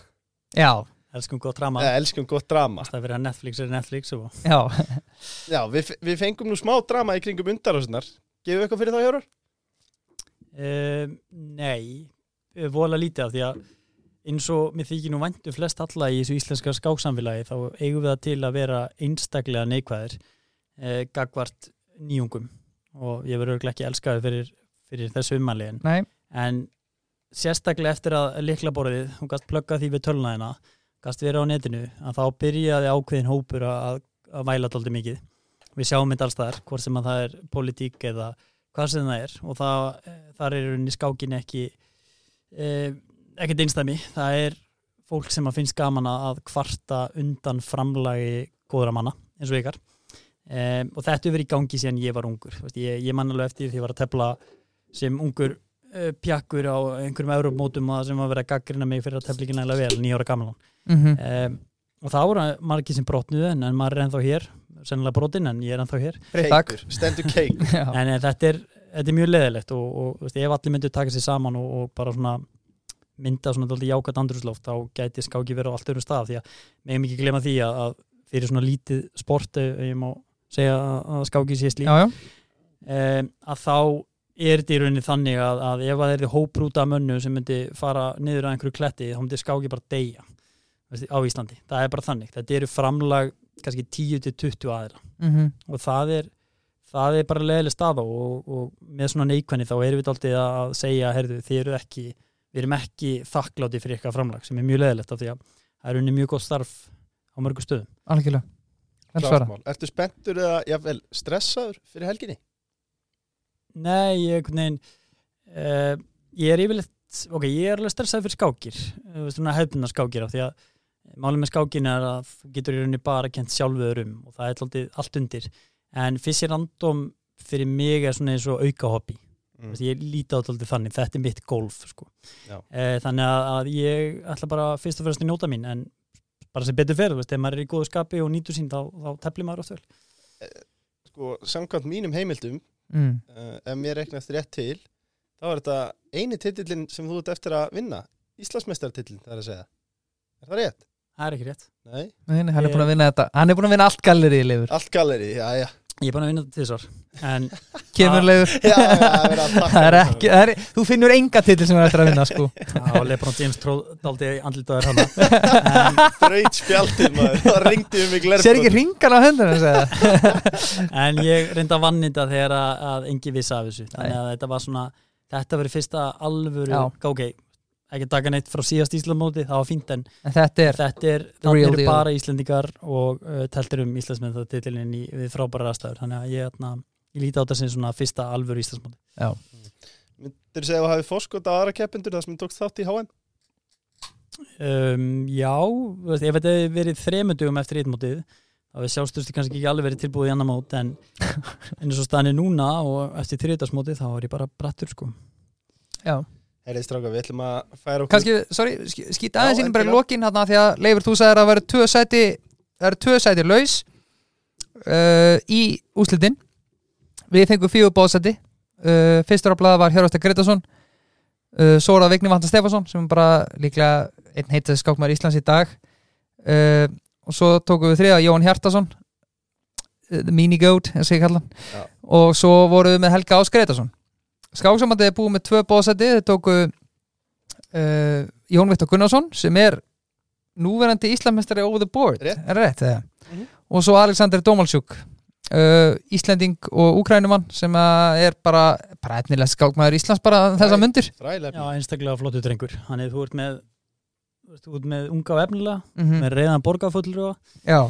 Speaker 3: Já,
Speaker 4: Elskum gott drama.
Speaker 1: Eða, elskum gott drama.
Speaker 4: Það fyrir að Netflix er Netflix og
Speaker 3: já.
Speaker 1: Já, við, við fengum nú smá drama í kringum undarásunar Gefum við eitthvað fyrir það Hjörvar?
Speaker 4: Um, nei, eh, vola lítið af því að eins og mér þykir nú væntu flest alla í þessu íslenska skáksamfélagi þá eigum við það til að vera einstaklega neikvæðir eh, gagvart nýjungum. Og ég verður örugglega ekki elskaði fyrir, fyrir þessu ummanlegin
Speaker 3: Nei,
Speaker 4: en sérstaklega eftir að liklaborðið, hún gæst plugga því við tölnaðina gæst verið á netinu að þá byrjaði ákveðin hópur að, að væla dálítið mikið. Við sjáum þetta alls þar, hvort sem að það er politík eða hvað sem það er. Og það, eh, þar er rauninni skákin ekki eh, ekkert einstæmi það er fólk sem að finnst gaman að kvarta undan framlagi góðra manna eins og ykkar. Um, og þetta hefur verið í gangi síðan ég var ungur. Þú veist, ég, ég man alveg eftir því ég var að tefla sem ungur uh, pjakkur á einhverjum európmótum sem var verið að gaggrina mig fyrir að tefla ekki nægilega vel, nýjára gamlan
Speaker 3: mm
Speaker 4: um, og það voru margir sem brotnuðu en, en maður er ennþá hér sennilega brotin en ég er ennþá hér.
Speaker 1: Keikur, stendur keik
Speaker 4: en, en þetta, er, þetta er mjög leðilegt og, og veist, ef allir myndu taka sér saman og, og bara svona mynda svona dálítið jákvæmt andrúsloft þá gæti skáki verið á allt öðrum stað því að megum ekki glemma því að, að fyrir svona lítið sport ef ég má segja að skáki sé slík
Speaker 3: já, já.
Speaker 4: um, að þá er þetta í rauninni þannig að, að ef það er því hóprúta mönnu sem myndi fara niður að einhverju kletti þá myndi skáki bara deyja á Íslandi, það er bara þannig þetta eru framlag kannski 10-20 aðra
Speaker 3: Mm
Speaker 4: og það er það er bara leðileg staða og, og með svona neikvæðni þá erum við alltaf að segja heyrðu, þið eru ekki, við erum ekki þakkláti fyrir eitthvað framlag sem er mjög leðilegt af því að það er unni mjög gott starf á mörgu stöðum
Speaker 3: Algjörlega. Vel svara.
Speaker 1: Klart mál. Ertu spenntur eða jafnvel stressaður fyrir helginni?
Speaker 4: Nei, ég, veginn, uh, ég er yfirleitt ok, ég er alveg stressað fyrir skákir þú veist svona hefðbundna skákir af því að málið með skákin er að þú getur í rauninni bara kent sjálfuður um og það er alltaf allt undir en fyrst ég random fyrir mig er svona eins og auka hobby
Speaker 1: Mm.
Speaker 4: Ég líti á alltaf þannig, þetta er mitt golf sko.
Speaker 1: Já.
Speaker 4: e, þannig að, að ég ætla bara fyrst og fremst að njóta mín en bara sem betur fyrir, þú veist, ef maður er í góðu skapi og nýtur sín þá, þá tefli maður oft vel
Speaker 1: Sko, samkvæmt mínum heimildum
Speaker 3: Mm.
Speaker 1: uh, ef mér reiknast rétt til þá er þetta eini titillin sem þú ert eftir að vinna Íslandsmeistartitillin, það er að segja Er það rétt?
Speaker 4: Það er ekki rétt.
Speaker 1: Nei,
Speaker 3: Nei, hann er búin að vinna þetta. Hann er búin að vinna allt gallerið, Leifur.
Speaker 1: Allt galleri, já, já.
Speaker 4: Ég er búin að vinna þetta tvisar En
Speaker 3: Kemur, Leifur.
Speaker 1: Já, já, það er að takka
Speaker 3: Það er ekki, það er, þú finnur enga titil sem er eftir að vinna, sko.
Speaker 4: Já, Lebron James tróð daldi andlitaður hana
Speaker 1: Braut spjaldið maður, það ringdi um mig glerbrot
Speaker 3: Sér ekki ringan á höndunum, segja
Speaker 4: En ég reynda að vannita þegar að, að engi vissi af þessu. Þannig að þetta var svona Þetta verið fyrsta alvöru
Speaker 3: Já.
Speaker 4: Ok, ekki taka neitt frá síðast Íslandmóti Það var fínt en
Speaker 3: En þetta er,
Speaker 4: þetta er Það eru
Speaker 3: deal.
Speaker 4: bara Íslendingar Og uh, teltur um Íslandsmenn það titilinn í, Við frábæra aðstæður. Þannig að ég, atna, ég líti á þetta sem svona fyrsta alvöru Íslandsmóti
Speaker 3: já.
Speaker 1: Myndir segja að þú hafið fórskot á aðra keppendur þar sem þú tókst þátt í HM?
Speaker 4: um, Já, þú veist, ef þetta hefði verið þremundugum eftir eitmótið þá við sjálfstöðstu kannski ekki alveg verið tilbúið í annar mót en eins og staðan er núna og eftir þriðdagsmótið þá er ég bara brattur sko.
Speaker 3: Já,
Speaker 1: Herrið stráka, við ætlum að færa okkur
Speaker 3: kannski, sorry, sk- skýt aðeins inn bara í lokin hérna því að Leifur, þú sagðir að það væri tvö sæti það eru tvö sæti laus uh, í úslitin Við fengum fjögur bóðsæti uh, Fyrstur á blaða var Hjörvasta Gretarsson uh, það Vigni Vanda Stefansson sem er bara líklega einn heitast skákmaður Íslands í dag. Uh, og svo tókum við þriða Jóhann Hjartason uh, Mini Goat, eins og ég kalla og svo vorum við með Helga Ás Gretarsson Skáksamandið er búið með tvö bóðsæti þeir tóku uh, Jón Viktor Gunnarsson sem er núverandi Íslamestari over the board.
Speaker 1: Rétt.
Speaker 3: er rétt? Þegar
Speaker 1: Mhm.
Speaker 3: og svo Alexander Dómalsjúk uh, Íslending og Úkrænumann sem er bara bara etnilega skákmaður Íslands bara þessa
Speaker 1: Þrælega
Speaker 4: Já, einstaklega flottu drengur. Þannig að þú ert með ert með unga og efnilega
Speaker 3: mm
Speaker 4: með reyðan borgarfullur
Speaker 3: Já,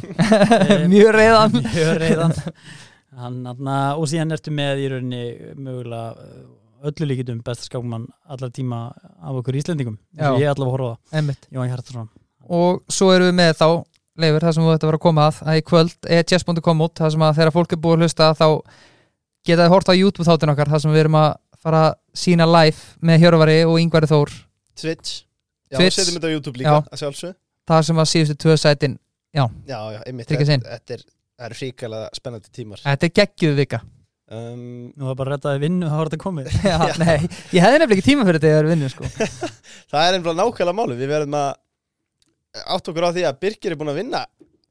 Speaker 3: mjög reyðan
Speaker 4: mjög reyðan Hann, atna, og síðan ertu með í rauninni mögulega uh, öllu líkitum besta skákmann allar tíma af okkur Íslendingum
Speaker 3: Já.
Speaker 4: ég allavega horfa á það,
Speaker 3: Einmitt.
Speaker 4: Jóhann Hjartarsson
Speaker 3: og svo erum við með þá Leifur, það sem þú ætti að vera að koma að að í kvöld er chess.com út, það sem að þegar fólk er búið að hlusta þá geta þið hort á YouTube þáttin okkar, það sem við erum að fara að sína live með Hjörvari og Yngvari Þór
Speaker 1: Twitch Já,
Speaker 3: Twitch.
Speaker 1: við setjum þetta á YouTube líka,
Speaker 3: Já. það sem að síðustu tvö sætin
Speaker 1: Já, já, einmitt
Speaker 3: inn.
Speaker 1: Þetta þetta er, það er ríkalega spennandi tímar.
Speaker 3: Þetta er geggjuð vika.
Speaker 1: Um,
Speaker 4: Nú var bara að rettaði vinnu, það var þetta komið.
Speaker 3: Já, nei, ég hefði nefnilega ekki tíma fyrir þetta þegar við vinnum sko.
Speaker 1: Það er einhverja nákvæmlega máli Við verðum að átt okkur á því að Birgir er búin að vinna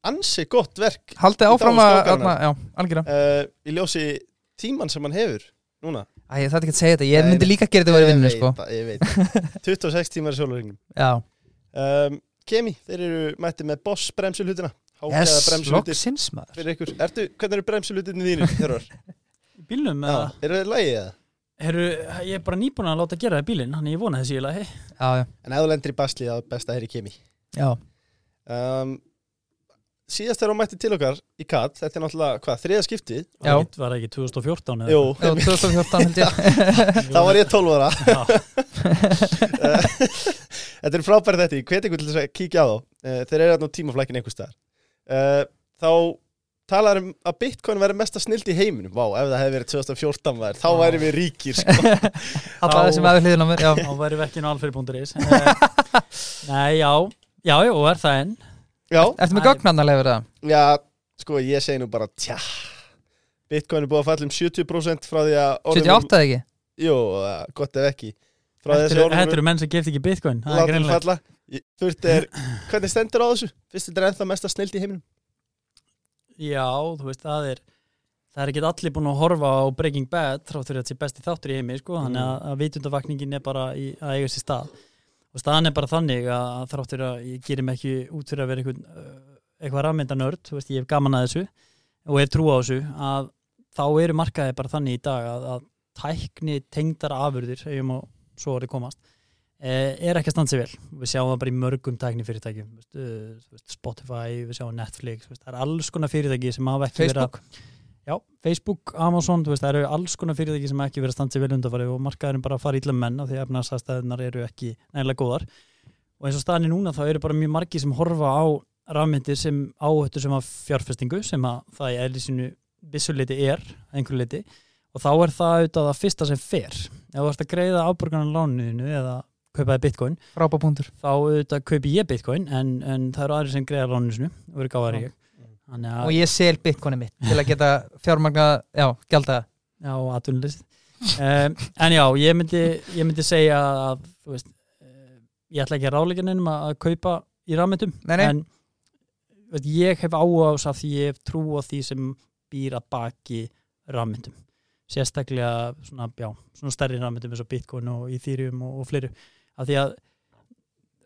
Speaker 1: ansi gott verk
Speaker 3: Haldið áfram að, að já, algjörða
Speaker 1: uh, í ljósi tíman sem hann hefur núna.
Speaker 3: Æ, ég þarf ekki að segja þetta, ég
Speaker 1: Nei,
Speaker 3: myndi
Speaker 1: nei.
Speaker 3: líka að gera þetta að vera
Speaker 1: Ég
Speaker 3: vinnu
Speaker 1: veit
Speaker 3: sko.
Speaker 1: það, Ég veit 26 tímar í sólaringnum
Speaker 3: Já,
Speaker 1: um, Kemi, þeir eru mætti með boss bremsulhutina
Speaker 3: yes, loksins maður.
Speaker 1: Ertu, hvernig eru Hjörvar?
Speaker 4: Í bílnum, eða,
Speaker 1: eru þeir lægið það?
Speaker 4: heru, ég er bara nýbúin að láta gera það í bílinn, þannig ég vona þessi ég lagi.
Speaker 3: Já, já,
Speaker 1: En ef þú lendir í basli, þá er best að heyri Kemi
Speaker 3: já,
Speaker 1: um, Síðast þegar hún mætti til okkar í katt Þetta er náttúrulega, hvað, þriða skiptið?
Speaker 3: Já.
Speaker 4: Var ekki- Var það ekki 2014 eða
Speaker 1: Jú,
Speaker 3: já 2014 held ég.
Speaker 1: Þá var ég 12 ára.
Speaker 4: Já,
Speaker 1: Þetta er frábæri þetta, ég hveti ykkur til þess að kíkja á þá. Uh, Þeir eru á tímaflækin einhvers staðar uh, Þá talar um að Bitcoin verði mesta snild í heiminum Vá, ef það hefði verið 2014 maður, þá
Speaker 4: Vá.
Speaker 1: væri við ríkir sko.
Speaker 3: Alla þessum aðeins hliðin á mér, já
Speaker 4: þá væri vekkinu alfyrir.is Eh, Nei, já, já, já, og er það enn
Speaker 1: Já,
Speaker 3: Ertu með
Speaker 4: Æ.
Speaker 3: gögnanarlegur það?
Speaker 1: já, sko ég segi nú bara tja Bitcoin er búið að falla um 70% frá því að orðið-
Speaker 3: 78 eða ekki?
Speaker 1: Jú, uh, gott ef ekki Frá
Speaker 4: Þetta eru- menn sem gefst ekki bitcoin Það er
Speaker 1: látum Ég- Þurft er, hvernig stendur á þessu? Fyrst þetta er ennþá mesta snild í heiminum?
Speaker 4: Já, þú veist, það er Það er ekki allir búin að horfa á Breaking Bad þrátt fyrir að þetta sé besti þáttur í heimi sko, þannig að, að vitundavakningin er bara í, að eiga sér stað. Og staðan er bara þannig að þrátt fyrir að ég gerir mig ekki út fyrir að vera einhvern, uh, eitthvað rafmynda nörd, þú veist, ég hef gaman að þessu og hef trú á þessu að þá eru markaði bara þannig í dag að, að tækni tengdar afurðir ef ég má svo orðið komast eh, er ekki að standa sig vel. Við sjáum það bara í mörgum tækni fyrirtækjum veist, Spotify, við sjáum Netflix það er alls konar fyrirtæki sem hafa ekki verið
Speaker 3: Facebook?
Speaker 4: Já, Facebook, Amazon, veist, það eru alls konar fyrirtæki sem ekki verið að standa sig vel undanfari og markaðurinn bara fara með menn af því að efnaðsastæðunar eru ekki nægilega góðar. Og eins og staðinni núna þá eru bara mjög margi sem horfa á rafmyndir sem áhættu sem að fjárfestingu sem að það í eðli sínu vissuleiti er, einhverju leiti og þá er það auðvitað að fyrsta sem fer. Ef þú ert að greiða áborgarnar lánuðinu eða kaupaði bitcoin. Þá auðvitað kaupi ég bitcoin en, en það eru aðri sem greiða lánuðinu og eru gáðar ég Þannig
Speaker 3: Og ég sel bitcoinið mitt til að geta fjármagna, já, gælda
Speaker 4: já, atvinnulist um, en já, ég myndi, ég myndi segja að þú veist, uh, ég ætla ekki að ráleika neinum að, kaupa í rafmyndum en veist, ég hef áhuga á þess að því ég hef trú á því sem býr að baki rafmyndum. Sérstaklega svona, já, svona stærri rafmyndum eins og Bitcoin og Ethereum og, og fleiri af því að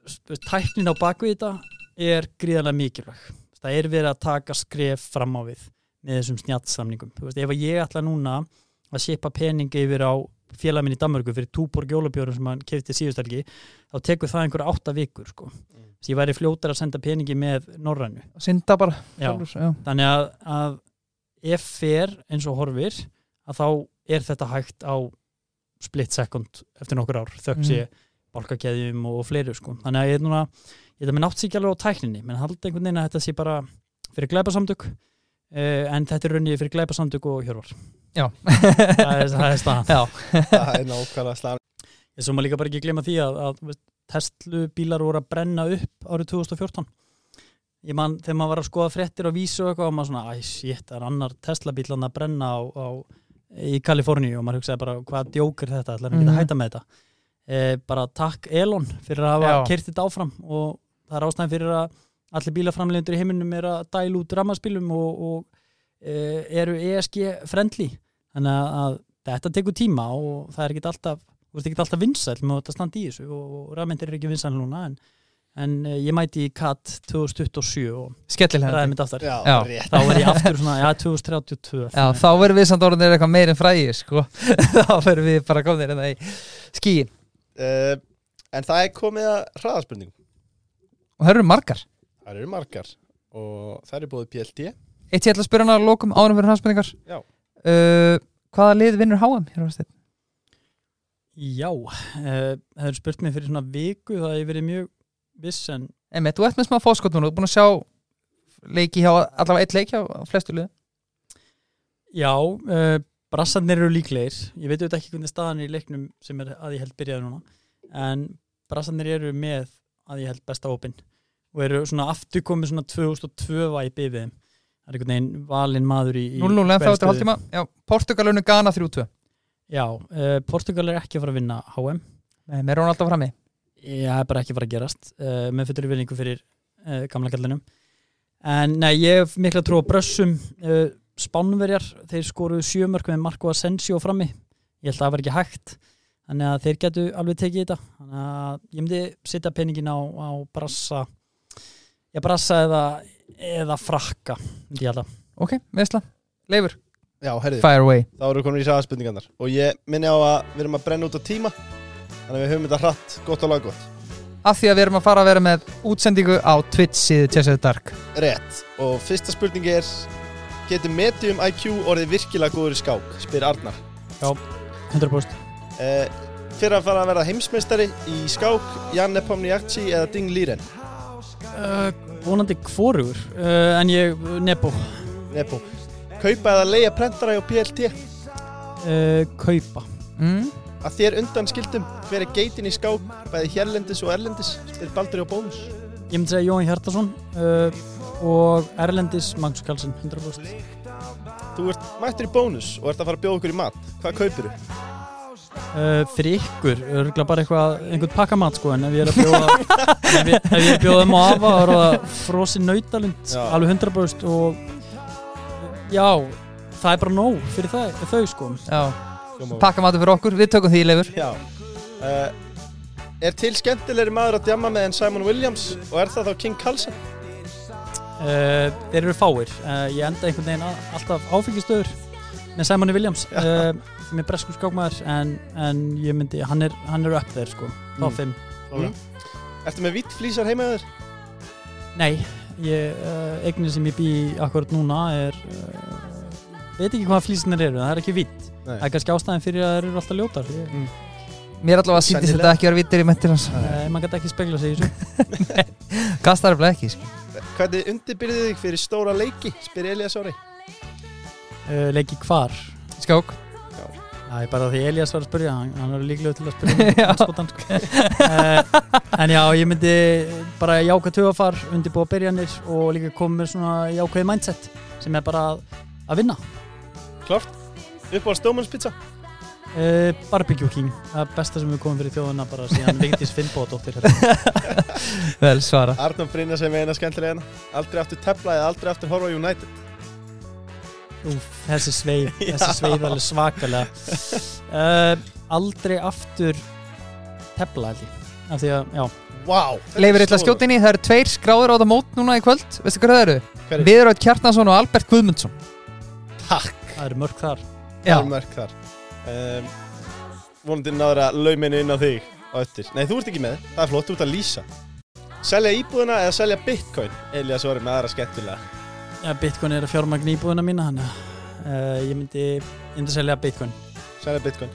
Speaker 4: veist, tæknin á baku þetta er gríðarlega mikilvæg það er verið að taka skref fram á við með þessum snjallsamningum þú veist, ef að ég ætla núna að shipa peningi yfir á félag minn í Danmörku fyrir túborg jólabjörn sem hann kefti síðustelgi þá tekur það einhver átta vikur sko.
Speaker 1: Mm.
Speaker 4: ég væri fljótar að senda peningi með norrænu
Speaker 3: synda bara
Speaker 4: Já.
Speaker 3: já.
Speaker 4: þannig að, að ef fer eins og horfir að þá er þetta hægt á split second eftir nokkur ár þögg
Speaker 3: Mhm.
Speaker 4: sé bálkakeðjum og fleiri sko. þannig að ég er núna ég er með nátt sig ekki alveg á tækninni menn haldi einhvern veginn að þetta sé bara fyrir glæpasamtök uh, en þetta er raunnið fyrir glæpasamtök og hjörvar
Speaker 3: Já.
Speaker 4: það er, það er staðan
Speaker 3: Já.
Speaker 1: það er nákvæmlega slag
Speaker 4: Ég svo maður líka bara ekki glema því að, að þú veist, Tesla bílar voru að brenna upp árið 2014 ég man þegar maður var að skoða fréttir og vísu og eitthvað og maður svona, æ, shit, það er annar Tesla bílan að brenna á, á, í Kaliforníu og maður hugsaði bara, hvað djók er þetta, ætlar hann ekki
Speaker 3: Mhm.
Speaker 4: að hætta með þetta e, bara takk Elon fyrir að hafa kert þetta áfram og það er ástæðan fyrir að allir bílaframlendur í heiminum er að dæla út rammarspilum og, og e, eru ESG friendly. Þannig að, að þetta tekur tíma og það er ekki alltaf þú veist ekki alltaf vinsæl með þetta standa í þessu og, og rafmyndir er ekki vinsæl núna en, en eh, ég mæti í CAT 2027 og
Speaker 3: skellilega
Speaker 4: ræði mitt aftar.
Speaker 1: Já,
Speaker 3: Já.
Speaker 1: rétt.
Speaker 4: Þá er ég aftur svona, já 2032
Speaker 3: Já, þá verðum við samt orðinir eitthvað meir en fræði sko. þá verðum við bara komnir hérna í skíin
Speaker 1: uh, en það er komið að hraðaspurningum
Speaker 3: og það eru margar.
Speaker 1: Það eru margar. Og það eru búið PLT
Speaker 3: Eitt ég ætla að spyrja hana að lokum ánum fyrir hanspenningar
Speaker 1: Já.
Speaker 3: uh, Hvaða lið vinnur HM hér á Steinn?
Speaker 4: Já, uh, það er spurt mig fyrir svona viku það hefur verið mjög viss en
Speaker 3: Emmett, þú ert með smá fóskot núna, þú ert búin að sjá leiki hjá, allavega eitt leik hjá flestu lið
Speaker 4: já, uh, brassarnir eru líklegir. Ég veit auðvitað ekki hvernig staðan er í leiknum sem er að ég held byrjaði núna en brassarnir eru með að ég held besta opinn og eru svona aftur komið svona 2002 væpi við þeim. Það er einhvern veginn valinn maður í, í
Speaker 3: 0-0 en þá eftir
Speaker 4: stöðu.
Speaker 3: hálftíma. Já, Portugalunu Ghana 3-2
Speaker 4: Já, uh, Portugal er ekki að fara að vinna HM
Speaker 3: Nei, með Ronaldo frammi.
Speaker 4: Ég er bara ekki að fara að gerast uh, með fyrir vinningu fyrir uh, gamla kallinum en nei, ég hef mikla trú á brössum spánverjar, þeir skoruðu sjömörk með Marco Asensio frammi. Ég held að það var ekki hægt þannig að þeir getu alveg tekið þetta. Þannig að ég myndi setja peningin á, á brassa. Já, brassa eða, eða frakka myndi ég held að
Speaker 3: Ok, veistla, Leifur,
Speaker 1: já, herrið,
Speaker 3: fire away.
Speaker 1: Þá eru komin í hraðaspurningarnar og ég minni á að við erum að brenna út á tíma þannig að við höfum þetta hratt, gott og laggott.
Speaker 3: Af því að við erum að fara að vera með útsendingu á Twitch síðu Chelsea Dark.
Speaker 1: Rétt, og fyrsta spurning er getur Medium IQ orðið virkilega góður í skák, spyr Arnar.
Speaker 4: 100%
Speaker 1: Uh, fyrir að fara að verða heimsmeistari í skák Jan Nepomniachtchi eða Ding Liren
Speaker 4: uh, vonandi hvorugur uh, en ég, Nebo
Speaker 1: Nepo. Kaupa eða leia prentara hjá PLT
Speaker 4: uh, kaupa.
Speaker 3: Mm?
Speaker 1: að þér undan skildum hver er geitin í skák bæði hérlendis og erlendis spyr Baldur hjá bónus.
Speaker 4: Ég myndi segja Jóhann Hjartarsson uh, og Erlendis Magnús Karlsson 100%
Speaker 1: þú ert mættur í bónus og ert að fara að bjóða okkur í mat. Hvað kaupir þú?
Speaker 4: uh, fyrir ykkur, örgulega bara eitthvað einhvern pakkamat sko en ef ég er að bjóða ef, ég, ef ég er að bjóða á afa þá er það frosin nautalund alveg 100% og já, það er bara nóg fyrir það, þau sko.
Speaker 3: Já, pakka matur fyrir okkur, við tökum því Leifur.
Speaker 1: Já. Uh, Er til skemmtilegri maður að djamma með en Simon Williams og er það þá King Carlson?
Speaker 4: Uh, þeir eru fáir uh, ég enda einhvern veginn að, alltaf áfengistöður með Simoni Williams uh, með breskum skákmaður en, en ég myndi, hann er, hann er upp þeir sko, þá
Speaker 1: Mm.
Speaker 4: fimm
Speaker 1: Mm. Ertu með vitt flýsar heima þér?
Speaker 4: Nei, ég, uh, eignin sem ég bý akkurat núna er uh, veit ekki hvað flýsinir eru, það er ekki vitt
Speaker 1: Nei.
Speaker 4: það er kannski ástæðin fyrir að það eru alltaf ljótar ég,
Speaker 1: Mm.
Speaker 3: Mér allavega
Speaker 1: Sennilega.
Speaker 3: þetta ekki vera vittir í mentir hans
Speaker 4: uh, maður gæti ekki spegla sig í þessu
Speaker 3: Gastar er bara ekki sko.
Speaker 1: Hvernig undirbyrðið þig fyrir stóra leiki? spyr Elias Ári
Speaker 4: uh, leiki hvar?
Speaker 3: Skák.
Speaker 4: Það er bara því Elias var að spyrja, hann, hann er líklega til að spyrja um sko. uh, En já, ég myndi bara jákvæð tögafar, undirbúa byrjanir og líka koma með svona jákvæð mindset sem er bara að, vinna.
Speaker 1: Klart Upp á stómannspizza
Speaker 4: Uh, barbecue King, það er besta sem við komum fyrir þjóðuna bara síðan Vigdís Finnbóðdóttir
Speaker 3: Vel svara
Speaker 1: Arnum Brynja sem eina skemmtilegina Aldrei aftur tefla eða aldrei aftur horfa United.
Speaker 4: Úf, þessi sveif,
Speaker 1: Já.
Speaker 4: þessi sveif alveg svakalega. Uh, Aldrei aftur tefla held ég. Af því að, já,
Speaker 3: að skjóta inn í, það eru tveir skráður á það mót núna í kvöld. Veistu hvað það eru? Viðröð Kjartansson og Albert Guðmundsson.
Speaker 1: Takk.
Speaker 4: Það eru mörg þar
Speaker 1: Um, Vonandi náður að lauminu inn á þig á eftir. Nei, þú ert ekki með, það er flott, þú ert að lýsa. Selja íbúðina eða selja bitcoin? Elias var með aðra skemmtilega.
Speaker 4: Ja, Bitcoin er að fjármagn íbúðuna mína að uh, ég myndi, myndi selja Bitcoin.
Speaker 1: Selja bitcoin.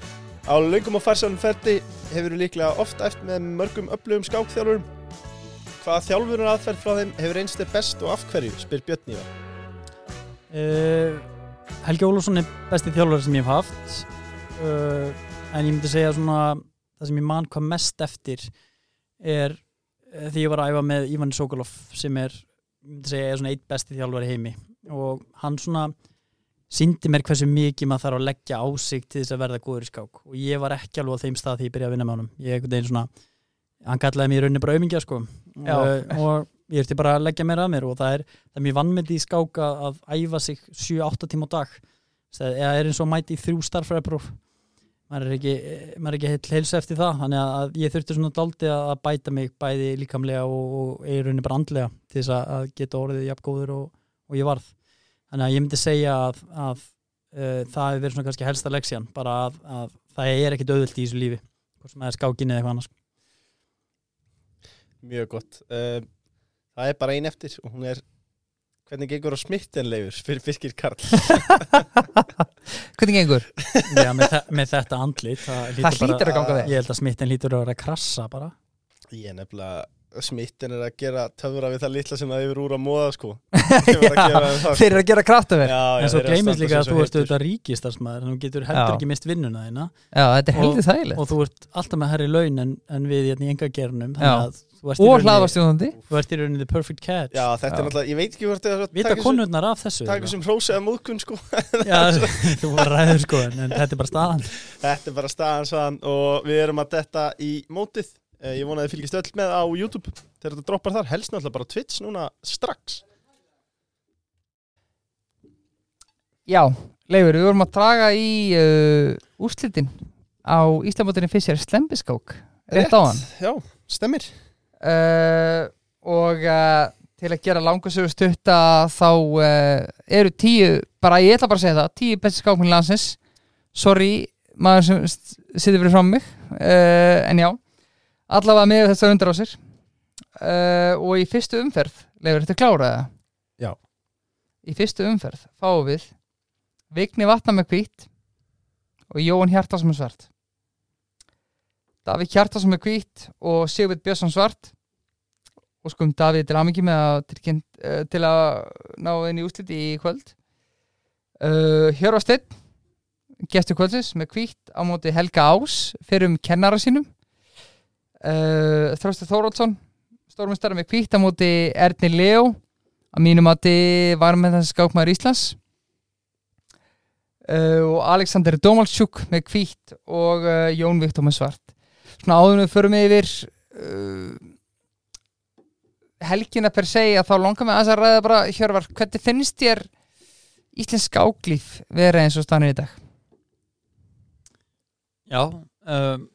Speaker 1: Á löngum og farsælum ferdi hefur þú líklega oft eftir með mörgum öflugum skákþjálfurum. Hvaða þjálfurinn aðferð frá þeim hefur einst þér best og af hverju, spyr Björn Ívar.
Speaker 4: Uh, Helgi Ólafsson er besti þjálfari sem ég hef haft uh, en ég myndi segja svona það sem ég man hvað mest eftir er uh, því ég var að æfa með Ivan Sokolov sem er, segja, er eitt besti þjálfari heimi. Og hann svona síndi mér hversu mikið maður þarf að leggja á sig til þess að verða góður í skák. Og ég var ekki alveg á þeim stað því ég byrjaði að vinna með honum. Ég einhvern veginn svona, hann kallaði mér í rauninni bara aumingja sko.
Speaker 3: Já.
Speaker 4: uh, og ég erti bara að leggja mér að mér og það er, það er mjög vannmyndi í skák að, æfa sig 7-8 tíma á dag. Það er eins og mæti í þrjú starfræðpróf maður er ekki, maður er ekki heill heilsa eftir það þannig að ég þurfti svona daldi að bæta mig bæði líkamlega og, og rauninni bara andlega til þess að- geta orðið jafn góður og, og ég varð. Þannig að ég myndi segja að, að uh, það hefur verið svona kannski helsta leksjan bara að, að það er ekkit auðvilt í þessu lífi hvort sem það er skákinni eða eitthvað annars.
Speaker 1: Mjög gott. Um, Það er bara ein eftir og hún er Hvernig gengur á smittenleifur fyrir Birkir Karl
Speaker 3: Hvernig gengur?
Speaker 4: Já, með, þe með þetta andlit það,
Speaker 3: Það hlýtur að ganga vel.
Speaker 4: ég held að smitten hlýtur að vera að krassa bara
Speaker 1: Ég er nefnilega smitten er að gera töfra við það litla sem það yfir úr að móða sko. Er að það,
Speaker 3: Þeir eru að gera kraftaverk.
Speaker 4: En svo
Speaker 1: að
Speaker 4: gleymist líka að þú ert auðvitað ríkistarsmaður en þú getur heldur
Speaker 3: Já.
Speaker 4: ekki mist vinnuna þína.
Speaker 3: Já, þetta er
Speaker 4: Og-
Speaker 3: heldur þægilegt.
Speaker 4: og þú ert alltaf með herri laun en, en við hérna í enga gernum
Speaker 3: Já.
Speaker 4: þú ert í
Speaker 3: Og hlaðvarstjóðandi
Speaker 4: þú ert í rauninni the perfect catch.
Speaker 1: Já, þetta
Speaker 3: Já.
Speaker 1: er náttúrulega, ég veit ekki hvort það
Speaker 4: vita konurnar af þessu
Speaker 1: Takk sem hrósið að móðkun sko.
Speaker 4: Já, þú var ræður sko en, en þetta er bara staðan.
Speaker 1: Þetta er bara staðan og við erum að detta í mótið Ég vona að þið fylgist öll með á YouTube þegar þetta droppar þar, helst náttúrulega bara Twitch núna strax.
Speaker 3: Já, Leifur, við vorum að draga í uh, úrslitin á Íslamótinni Fischer Slembiskák Rétt á hann?
Speaker 1: Já, stemmir
Speaker 3: uh, Og uh, til að gera langasögu stutta þá uh, eru tíu, bara ég ætla bara að segja það tíu besti skákminn landsins. Sorry, maður sem situr fyrir fram mig. Uh, En já, allavega með þessar undir á sér uh, Og í fyrstu umferð Leifur, þetta kláraða
Speaker 1: Já.
Speaker 3: Í fyrstu umferð fáum við Vigni Vatna með hvít og Jóhann Hjartarsson með svart. Davík Hjartarsson með hvít og Sigurd Björnsson svart. Og skum Davíð til aðmyggi með að tilkynnt, uh, til að ná inn í úsliti í kvöld. Uh, Hjörvar Steinn gestur kvöldsins með hvít á móti Helga Ás fyrir um kennara sínum uh, Þröstur Þóróldsson stórmestari með hvít á móti Erni Leo að mínum mati var með þessi skákmaður Íslands. Uh, og Alexander Domalchuk með hvít og uh, Jón Viktor með svart. Svona áður en við förum yfir helgina per se að þá langar mig að ræða bara Hjörvar, hvernig finnst þér íslensk skáklíf vera eins og stannir í dag?
Speaker 4: Já um,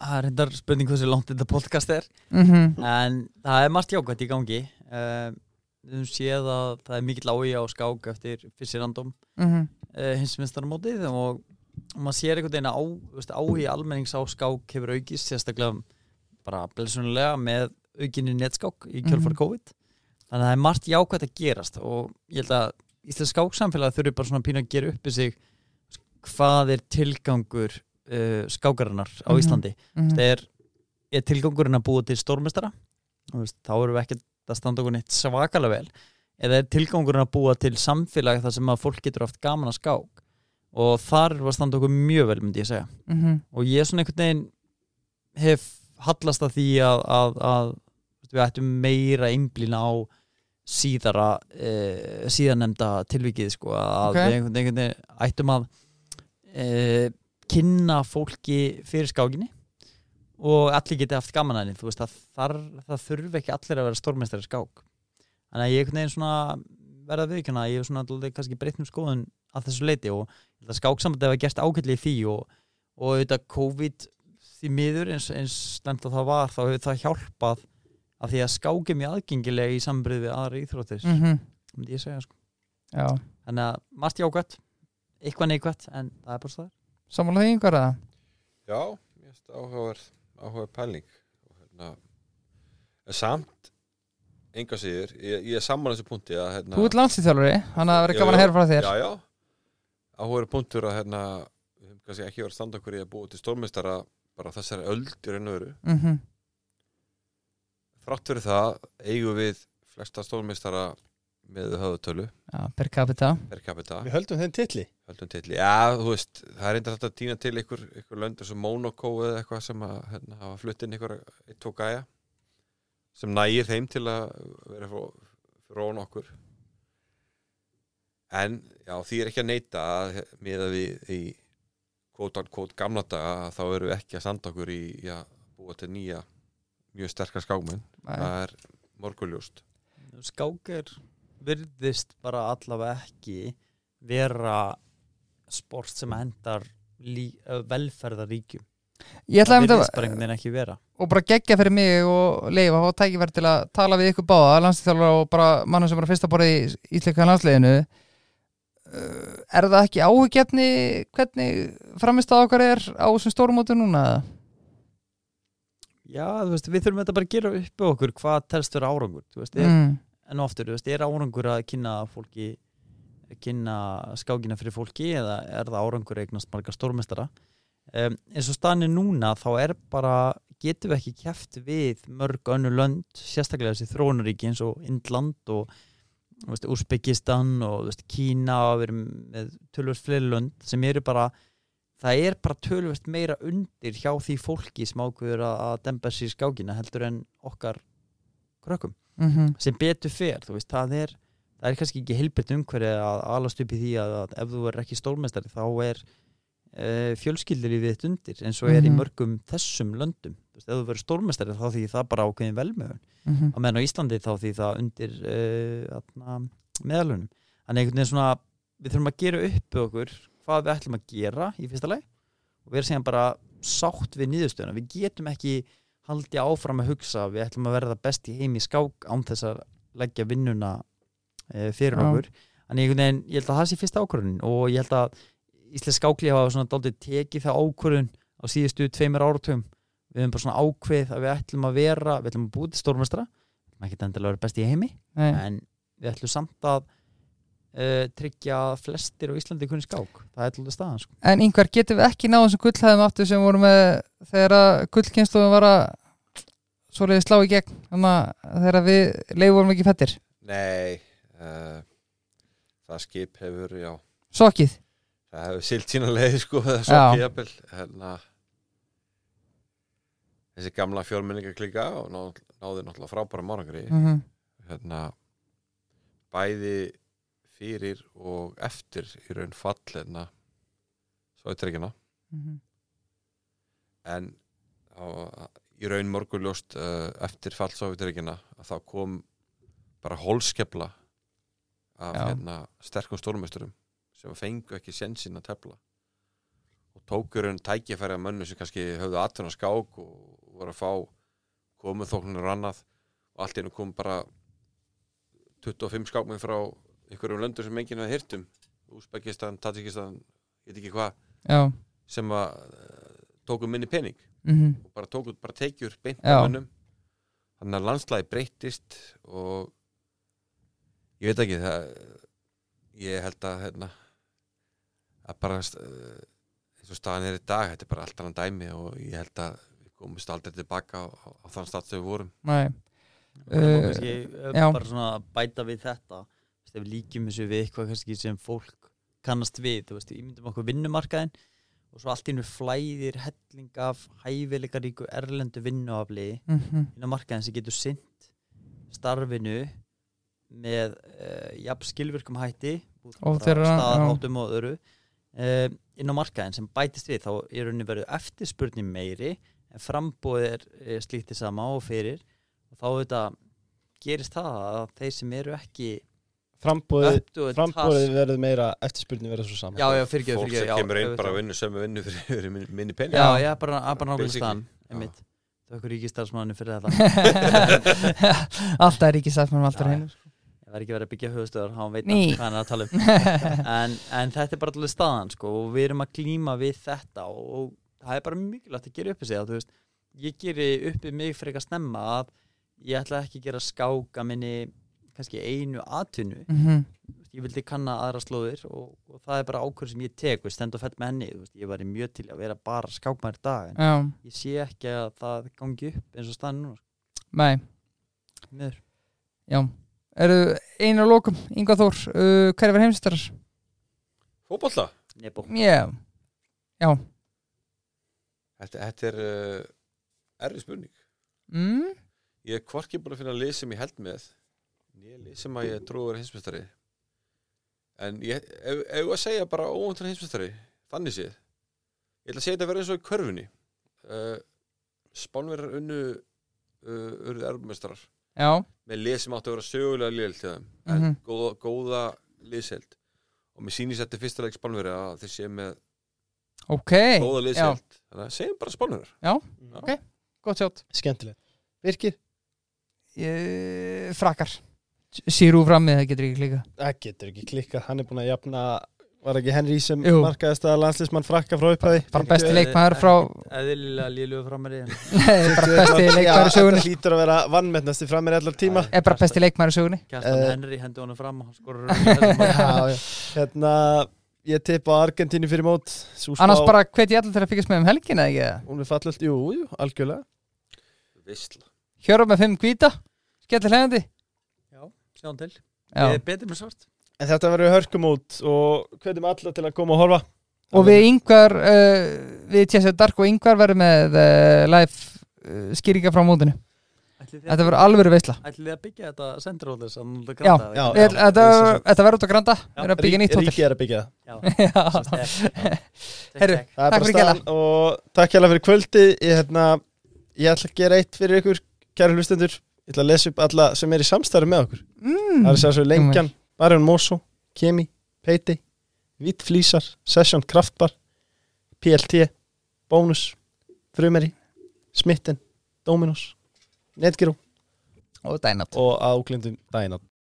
Speaker 4: það er hendar spurning hversu langt þetta podcast er
Speaker 3: Mm
Speaker 4: en það er margt jákvæmt í gangi um, við höfum séð að það er mikill áhuga á skák eftir fyrstirandom
Speaker 3: -hmm.
Speaker 4: uh, hinsmestarmótið og, og maður sér einhvern veginn að á, þú veist, áhugi almennings á skák hefur aukist sérstaklega bara blessunulega með aukinni netskák í kjölfar
Speaker 3: Mhm.
Speaker 4: COVID þannig að það er margt jákvæmt að gerast og ég held að Íslands skáksamfélag þurfi bara svona pínu að gera upp í sig hvað er tilgangur uh, skákarinnar á
Speaker 3: Mhm.
Speaker 4: Íslandi
Speaker 3: Mm
Speaker 4: það er, er tilgangurinn að búa til stórmestara þá erum við ekki að standa okkur neitt svakalega vel eða er tilgangurinn að búa til samfélag þar sem að fólk getur haft gaman að skák og þar að standa okkur mjög vel myndi ég segja
Speaker 3: -hmm.
Speaker 4: og ég svona einhvern veginn hef hallast að því að, að, að við ættum meira einblýna á síðara e, síðanemda tilvikið sko, að
Speaker 3: Ok.
Speaker 4: við einhvern veginn ættum að e, kynna fólki fyrir skákinni og allir geti haft gaman að henni. Þú veist að þar, það þurfi ekki allir að vera stórmestari skák. Þannig að ég einhvern veginn svona verða viðkjöna ég hef svona alveg kannski breytt um skoðun að þessu leiti og að skáksamandi hefur gert ágætli í því og, og auðvitað COVID því miður eins, eins slemt að það var þá hefur það hjálpað af því að skák er aðgengilega í sambrið við aðra íþróttir
Speaker 3: mm -hmm.
Speaker 4: myndi ég segja sko.
Speaker 3: Já,
Speaker 4: þannig að margt jákvætt eitthvað neikvætt en það er bara svo það
Speaker 3: samanlega einhver eða?
Speaker 5: Já, mér finnst áhugaverð áhugaverð pæling og hérna en samt enga síður, ég, ég er saman þessu punkti að hérna,
Speaker 3: Þú ert landslýþjálfari, hann að vera gaman að
Speaker 5: já.
Speaker 3: heyra frá þér.
Speaker 5: Já, já, áhugaverð punktur að hérna, kannski ekki verið að standa okkur í að búa til stórmeistara bara þessari öld í raun og veru.
Speaker 3: Mhm.
Speaker 5: þrátt fyrir það eigum við flesta stórmeistara með höfutölu
Speaker 3: Já, per capita.
Speaker 5: Per capita.
Speaker 1: Við höldum þeim titli
Speaker 5: höldum titli, já, þú veist það er eitthvað að týna til ykkur, ykkur löndur sem Monaco eða eitthvað sem að hérna, hafa flutt inn ykkur eitt tók gæja sem nægir þeim til að vera frá, frá okkur en já, því er ekki að neyta að miða við í kvót án kvót gamla daga þá eru við ekki að sanda okkur í að búa til nýja mjög sterkar skákmenn. Það er morguljóst
Speaker 4: skák er virðist bara allavega ekki vera sport sem hendar velferðaríkjum
Speaker 3: Ég ætlaði að mynda og bara geggja fyrir mig og leifa og tækifæri til að tala við ykkur báða landslýþjálfara og bara mannum sem bara fyrsta borði í ísleika landsliðinu. Uh, er það ekki áhugjefni hvernig framist að okkar er á þessum stórumótu núna?
Speaker 4: Já, þú veist, við þurfum þetta bara að gera upp á okkur hvað telst vera árangur þú veist, er,
Speaker 3: mm.
Speaker 4: en oftur, þú veist, er árangur að kynna fólki kynna skákina fyrir fólki eða er það árangur eignast marga stórmestara um, eins og staðan er núna þá er bara, getum við ekki kæft við mörg önnu lönd sérstaklega þessi þróunaríki eins og Indland og veist, Úsbekistan og veist, Kína og við erum með tölvöld fleiri lönd sem eru bara það er bara tölvöld meira undir hjá því fólki sem ákveður að, dempa sér skákina heldur en okkar krökkum.
Speaker 3: Mm
Speaker 4: sem betur fer, þú veist, það er það er kannski ekki heilbært umhverfi að alast upp í því að, að ef þú er ekki stórmestari þá er uh, fjölskyldilífið þitt undir eins og er í
Speaker 3: Mhm.
Speaker 4: mörgum þessum löndum, veist, ef þú verður stórmestari þá því það bara ákveðin velmögun
Speaker 3: -hmm.
Speaker 4: á meðan á Íslandi þá því það undir uh, meðalunum þannig einhvern veginn svona, við þurfum að gera upp okkur hvað við ætlum að gera í fyrsta leið og vera síðan bara sátt við nýðustöðuna, við getum ekki haldi áfram að hugsa við ætlum að verða best í heim í skák án þess að leggja vinnuna fyrir
Speaker 3: Já.
Speaker 4: okkur. Veginn, ég held að það sé fyrsta ákvörðun og ég held að Íslensk skákli hafa svona daldið tekið það ákvörðun á síðustu tveimur áratugum. Við höfum bara svona ákveð að við ætlum að vera við ætlum að búið til stórmestra maður geta endilega vera best í heimi
Speaker 3: Nei.
Speaker 4: en við ætlum samt að uh, tryggja flestir á Íslandi kunni skák, það er alltaf staðan sko.
Speaker 3: En yngvar, getum við ekki náðum sem gullhæðum aftur sem voru með þegar gullkynnslóðum var að svoleiði slá í gegn? Þegar við leifum vorum ekki fættir?
Speaker 5: Nei uh, það skip hefur, já.
Speaker 3: Sokkið?
Speaker 5: Það hefur silt sína leið sko svo hérna þessi gamla fjölmenningar klika og ná, náði náttúrulega frábæra márangri.
Speaker 3: Mm -hmm.
Speaker 5: hérna bæði fyrir og eftir í raun fall hérna Sáutreikina
Speaker 3: Mhm.
Speaker 5: en á, í raun morguljóst uh, eftir fall Sáutreikina að þá kom bara hólskepla af hérna, sterkum stórmeisturum sem fengu ekki sensin að tefla. Og tókur hann tækifæri að mönnu sem kannski höfðu aðtun að skák og voru að fá komuð þóknir annað og allt einu kom bara 25 skákmenn frá einhverjum löndur sem enginn hefði hýrt um. Úsbekistan, Tajikistan, ég veit ekki hvað sem að uh, tóku minni pening.
Speaker 3: Mm
Speaker 5: og bara tóku bara tekjur beint af mönnum. Þannig að landslæði breyttist og ég veit ekki það ég held að hérna, að bara uh, eins og staðan er í dag þetta er bara allt annan dæmi og ég held að við komumst aldrei tilbaka á, á, á þann stað sem við vorum
Speaker 3: Nei Uh,
Speaker 4: kannski uh,
Speaker 3: já.
Speaker 4: bara svona bæta við þetta þú veist, ef við líkjum þessu við eitthvað kannski sem fólk kannast við, þú veist, ímyndum okkur vinnumarkaðin og svo allt í nú flæðir helling af hæfileikaríku erlendu vinnuafli
Speaker 3: mm -hmm.
Speaker 4: inn á markaðin sem getur sint starfinu með uh, jafn skilvirkum hætti
Speaker 3: Og já.
Speaker 4: staðarháttum og öðru uh, inn á markaðin sem bætist við þá er rauninni verið eftirspurni meiri en frambóð er e, slíkt í sama og fyrir. Og þá þetta gerist það að þeir sem eru ekki
Speaker 1: Frambóðið
Speaker 4: task-
Speaker 1: verður meira, eftirspurnin verður svo saman
Speaker 4: já, já,
Speaker 5: fólk
Speaker 4: fyrir
Speaker 5: sem kemur inn bara að vinna sömu vinnu fyrir, fyrir minni, penning
Speaker 4: já, já, bara, að bara nákvæmlega staðan einmitt, það er okkur ríkistarfsmanni fyrir þetta.
Speaker 3: Alltaf er með alltaf
Speaker 4: Já, ég var ekki verið að byggja höfustöðar hann veit hvað hann er að tala um. En, en þetta er bara alveg staðan sko, og við erum að glíma við þetta og, og það er bara mikilvægt að gera upp í sig að, veist, ég geri upp í mig fyrir eitthvað snemma að ég ætla ekki að gera skáka minni kannski einu atvinnu. Þú veist, ég vildi kanna aðra slóðir og, og það er bara ákvörð sem ég tek stend og fell með henni, veist, ég var mjög til að vera bara skákmæður dag en ég sé ekki að það gangi upp eins og staðan núna sko,
Speaker 3: nei,
Speaker 4: miður.
Speaker 3: já eru einu að lókum, Inga Þór uh, hverju var heimstarar?
Speaker 5: fótbolla
Speaker 4: Nebo.
Speaker 3: Já,
Speaker 5: þetta, þetta er uh, erfið spurning.
Speaker 3: Mm,
Speaker 5: ég er hvorki búin að finna lið sem ég held með lið sem að ég trúi að vera hinsmestari en ég ef, ef ég að segja bara óvöndur hinsmestari þannig séð ég ætla að segja þetta að vera eins og í körfunni. Uh, spánverðar unnu uh, urðu erfmestrar
Speaker 3: já,
Speaker 5: með lið sem áttu að vera sögulega liðelt til þeim. En
Speaker 3: Mhm.
Speaker 5: góða, góða liðselt og mér sýnist þetta fyrsta leik spánverði að þeir séu með
Speaker 3: ok.
Speaker 5: góða liðselt þannig að segjum bara spánverðar
Speaker 3: gott sjátt
Speaker 1: Skemmtilegt. Virkir?
Speaker 3: Ég- Frakkar. Sýrú frammi, það getur ekki klika
Speaker 1: Það getur ekki klikkað, hann er búin að jafna Var ekki Henry sem
Speaker 3: Jú.
Speaker 1: markaðist að landslismann frakka frá upphæði
Speaker 3: Bara besti leikmaður frá
Speaker 4: eðlilega lílugu framari en
Speaker 3: Nei, bara besti leikmaður í sögunni.
Speaker 1: Þetta hlýtur að vera vannmennasti framir allar tíma.
Speaker 3: Er bara besti leikmaður í sögunni.
Speaker 4: Kjartan
Speaker 1: Eh.
Speaker 4: Henry hendi honum fram og skorur
Speaker 1: Já, já. Hérna, ég tippa á Argentínu fyrir mót. Sú spá-
Speaker 3: Annars bara hvet ég allir til að fylgjast með um helgina ekki það?
Speaker 1: Hún er fallöld, jú, jú, algjörlega.
Speaker 3: Hjörum með fimm hvíta. Skellir Já.
Speaker 4: Við
Speaker 1: En þetta verður hörkumót og hvetjum alla til að koma og horfa.
Speaker 3: Og við yngvar uh, Við tjæsum Dark og yngvar verðum með uh, live uh, skýringa frá mótinu. Þetta verður alveg veistla
Speaker 4: ætlið þið að byggja þetta sendiróðis
Speaker 3: Já,
Speaker 1: já.
Speaker 3: Við- Þetta þetta verður út á Granda. Við erum að byggja nýtt hótel.
Speaker 1: Ríki er að byggja. Það
Speaker 3: Já. Herru,
Speaker 1: Það er
Speaker 3: Takk
Speaker 1: bara
Speaker 3: fyrir
Speaker 1: staðan og takk hérlega fyrir kvöldi ég, hérna, ég ætla að gera eitt fyrir ykkur kæra hlustendur, ég ætla að lesa upp alla sem er í samstarfi með okkur.
Speaker 3: Mm.
Speaker 1: það er sér svo Lengjan, Marjón Moso Kemi, Peiti, Vitt Flísar Session Kraftbar PLT, Bónus Frumeri, Smitten Dominos, Netgyro
Speaker 3: Og dænat
Speaker 1: og áglindum Dænat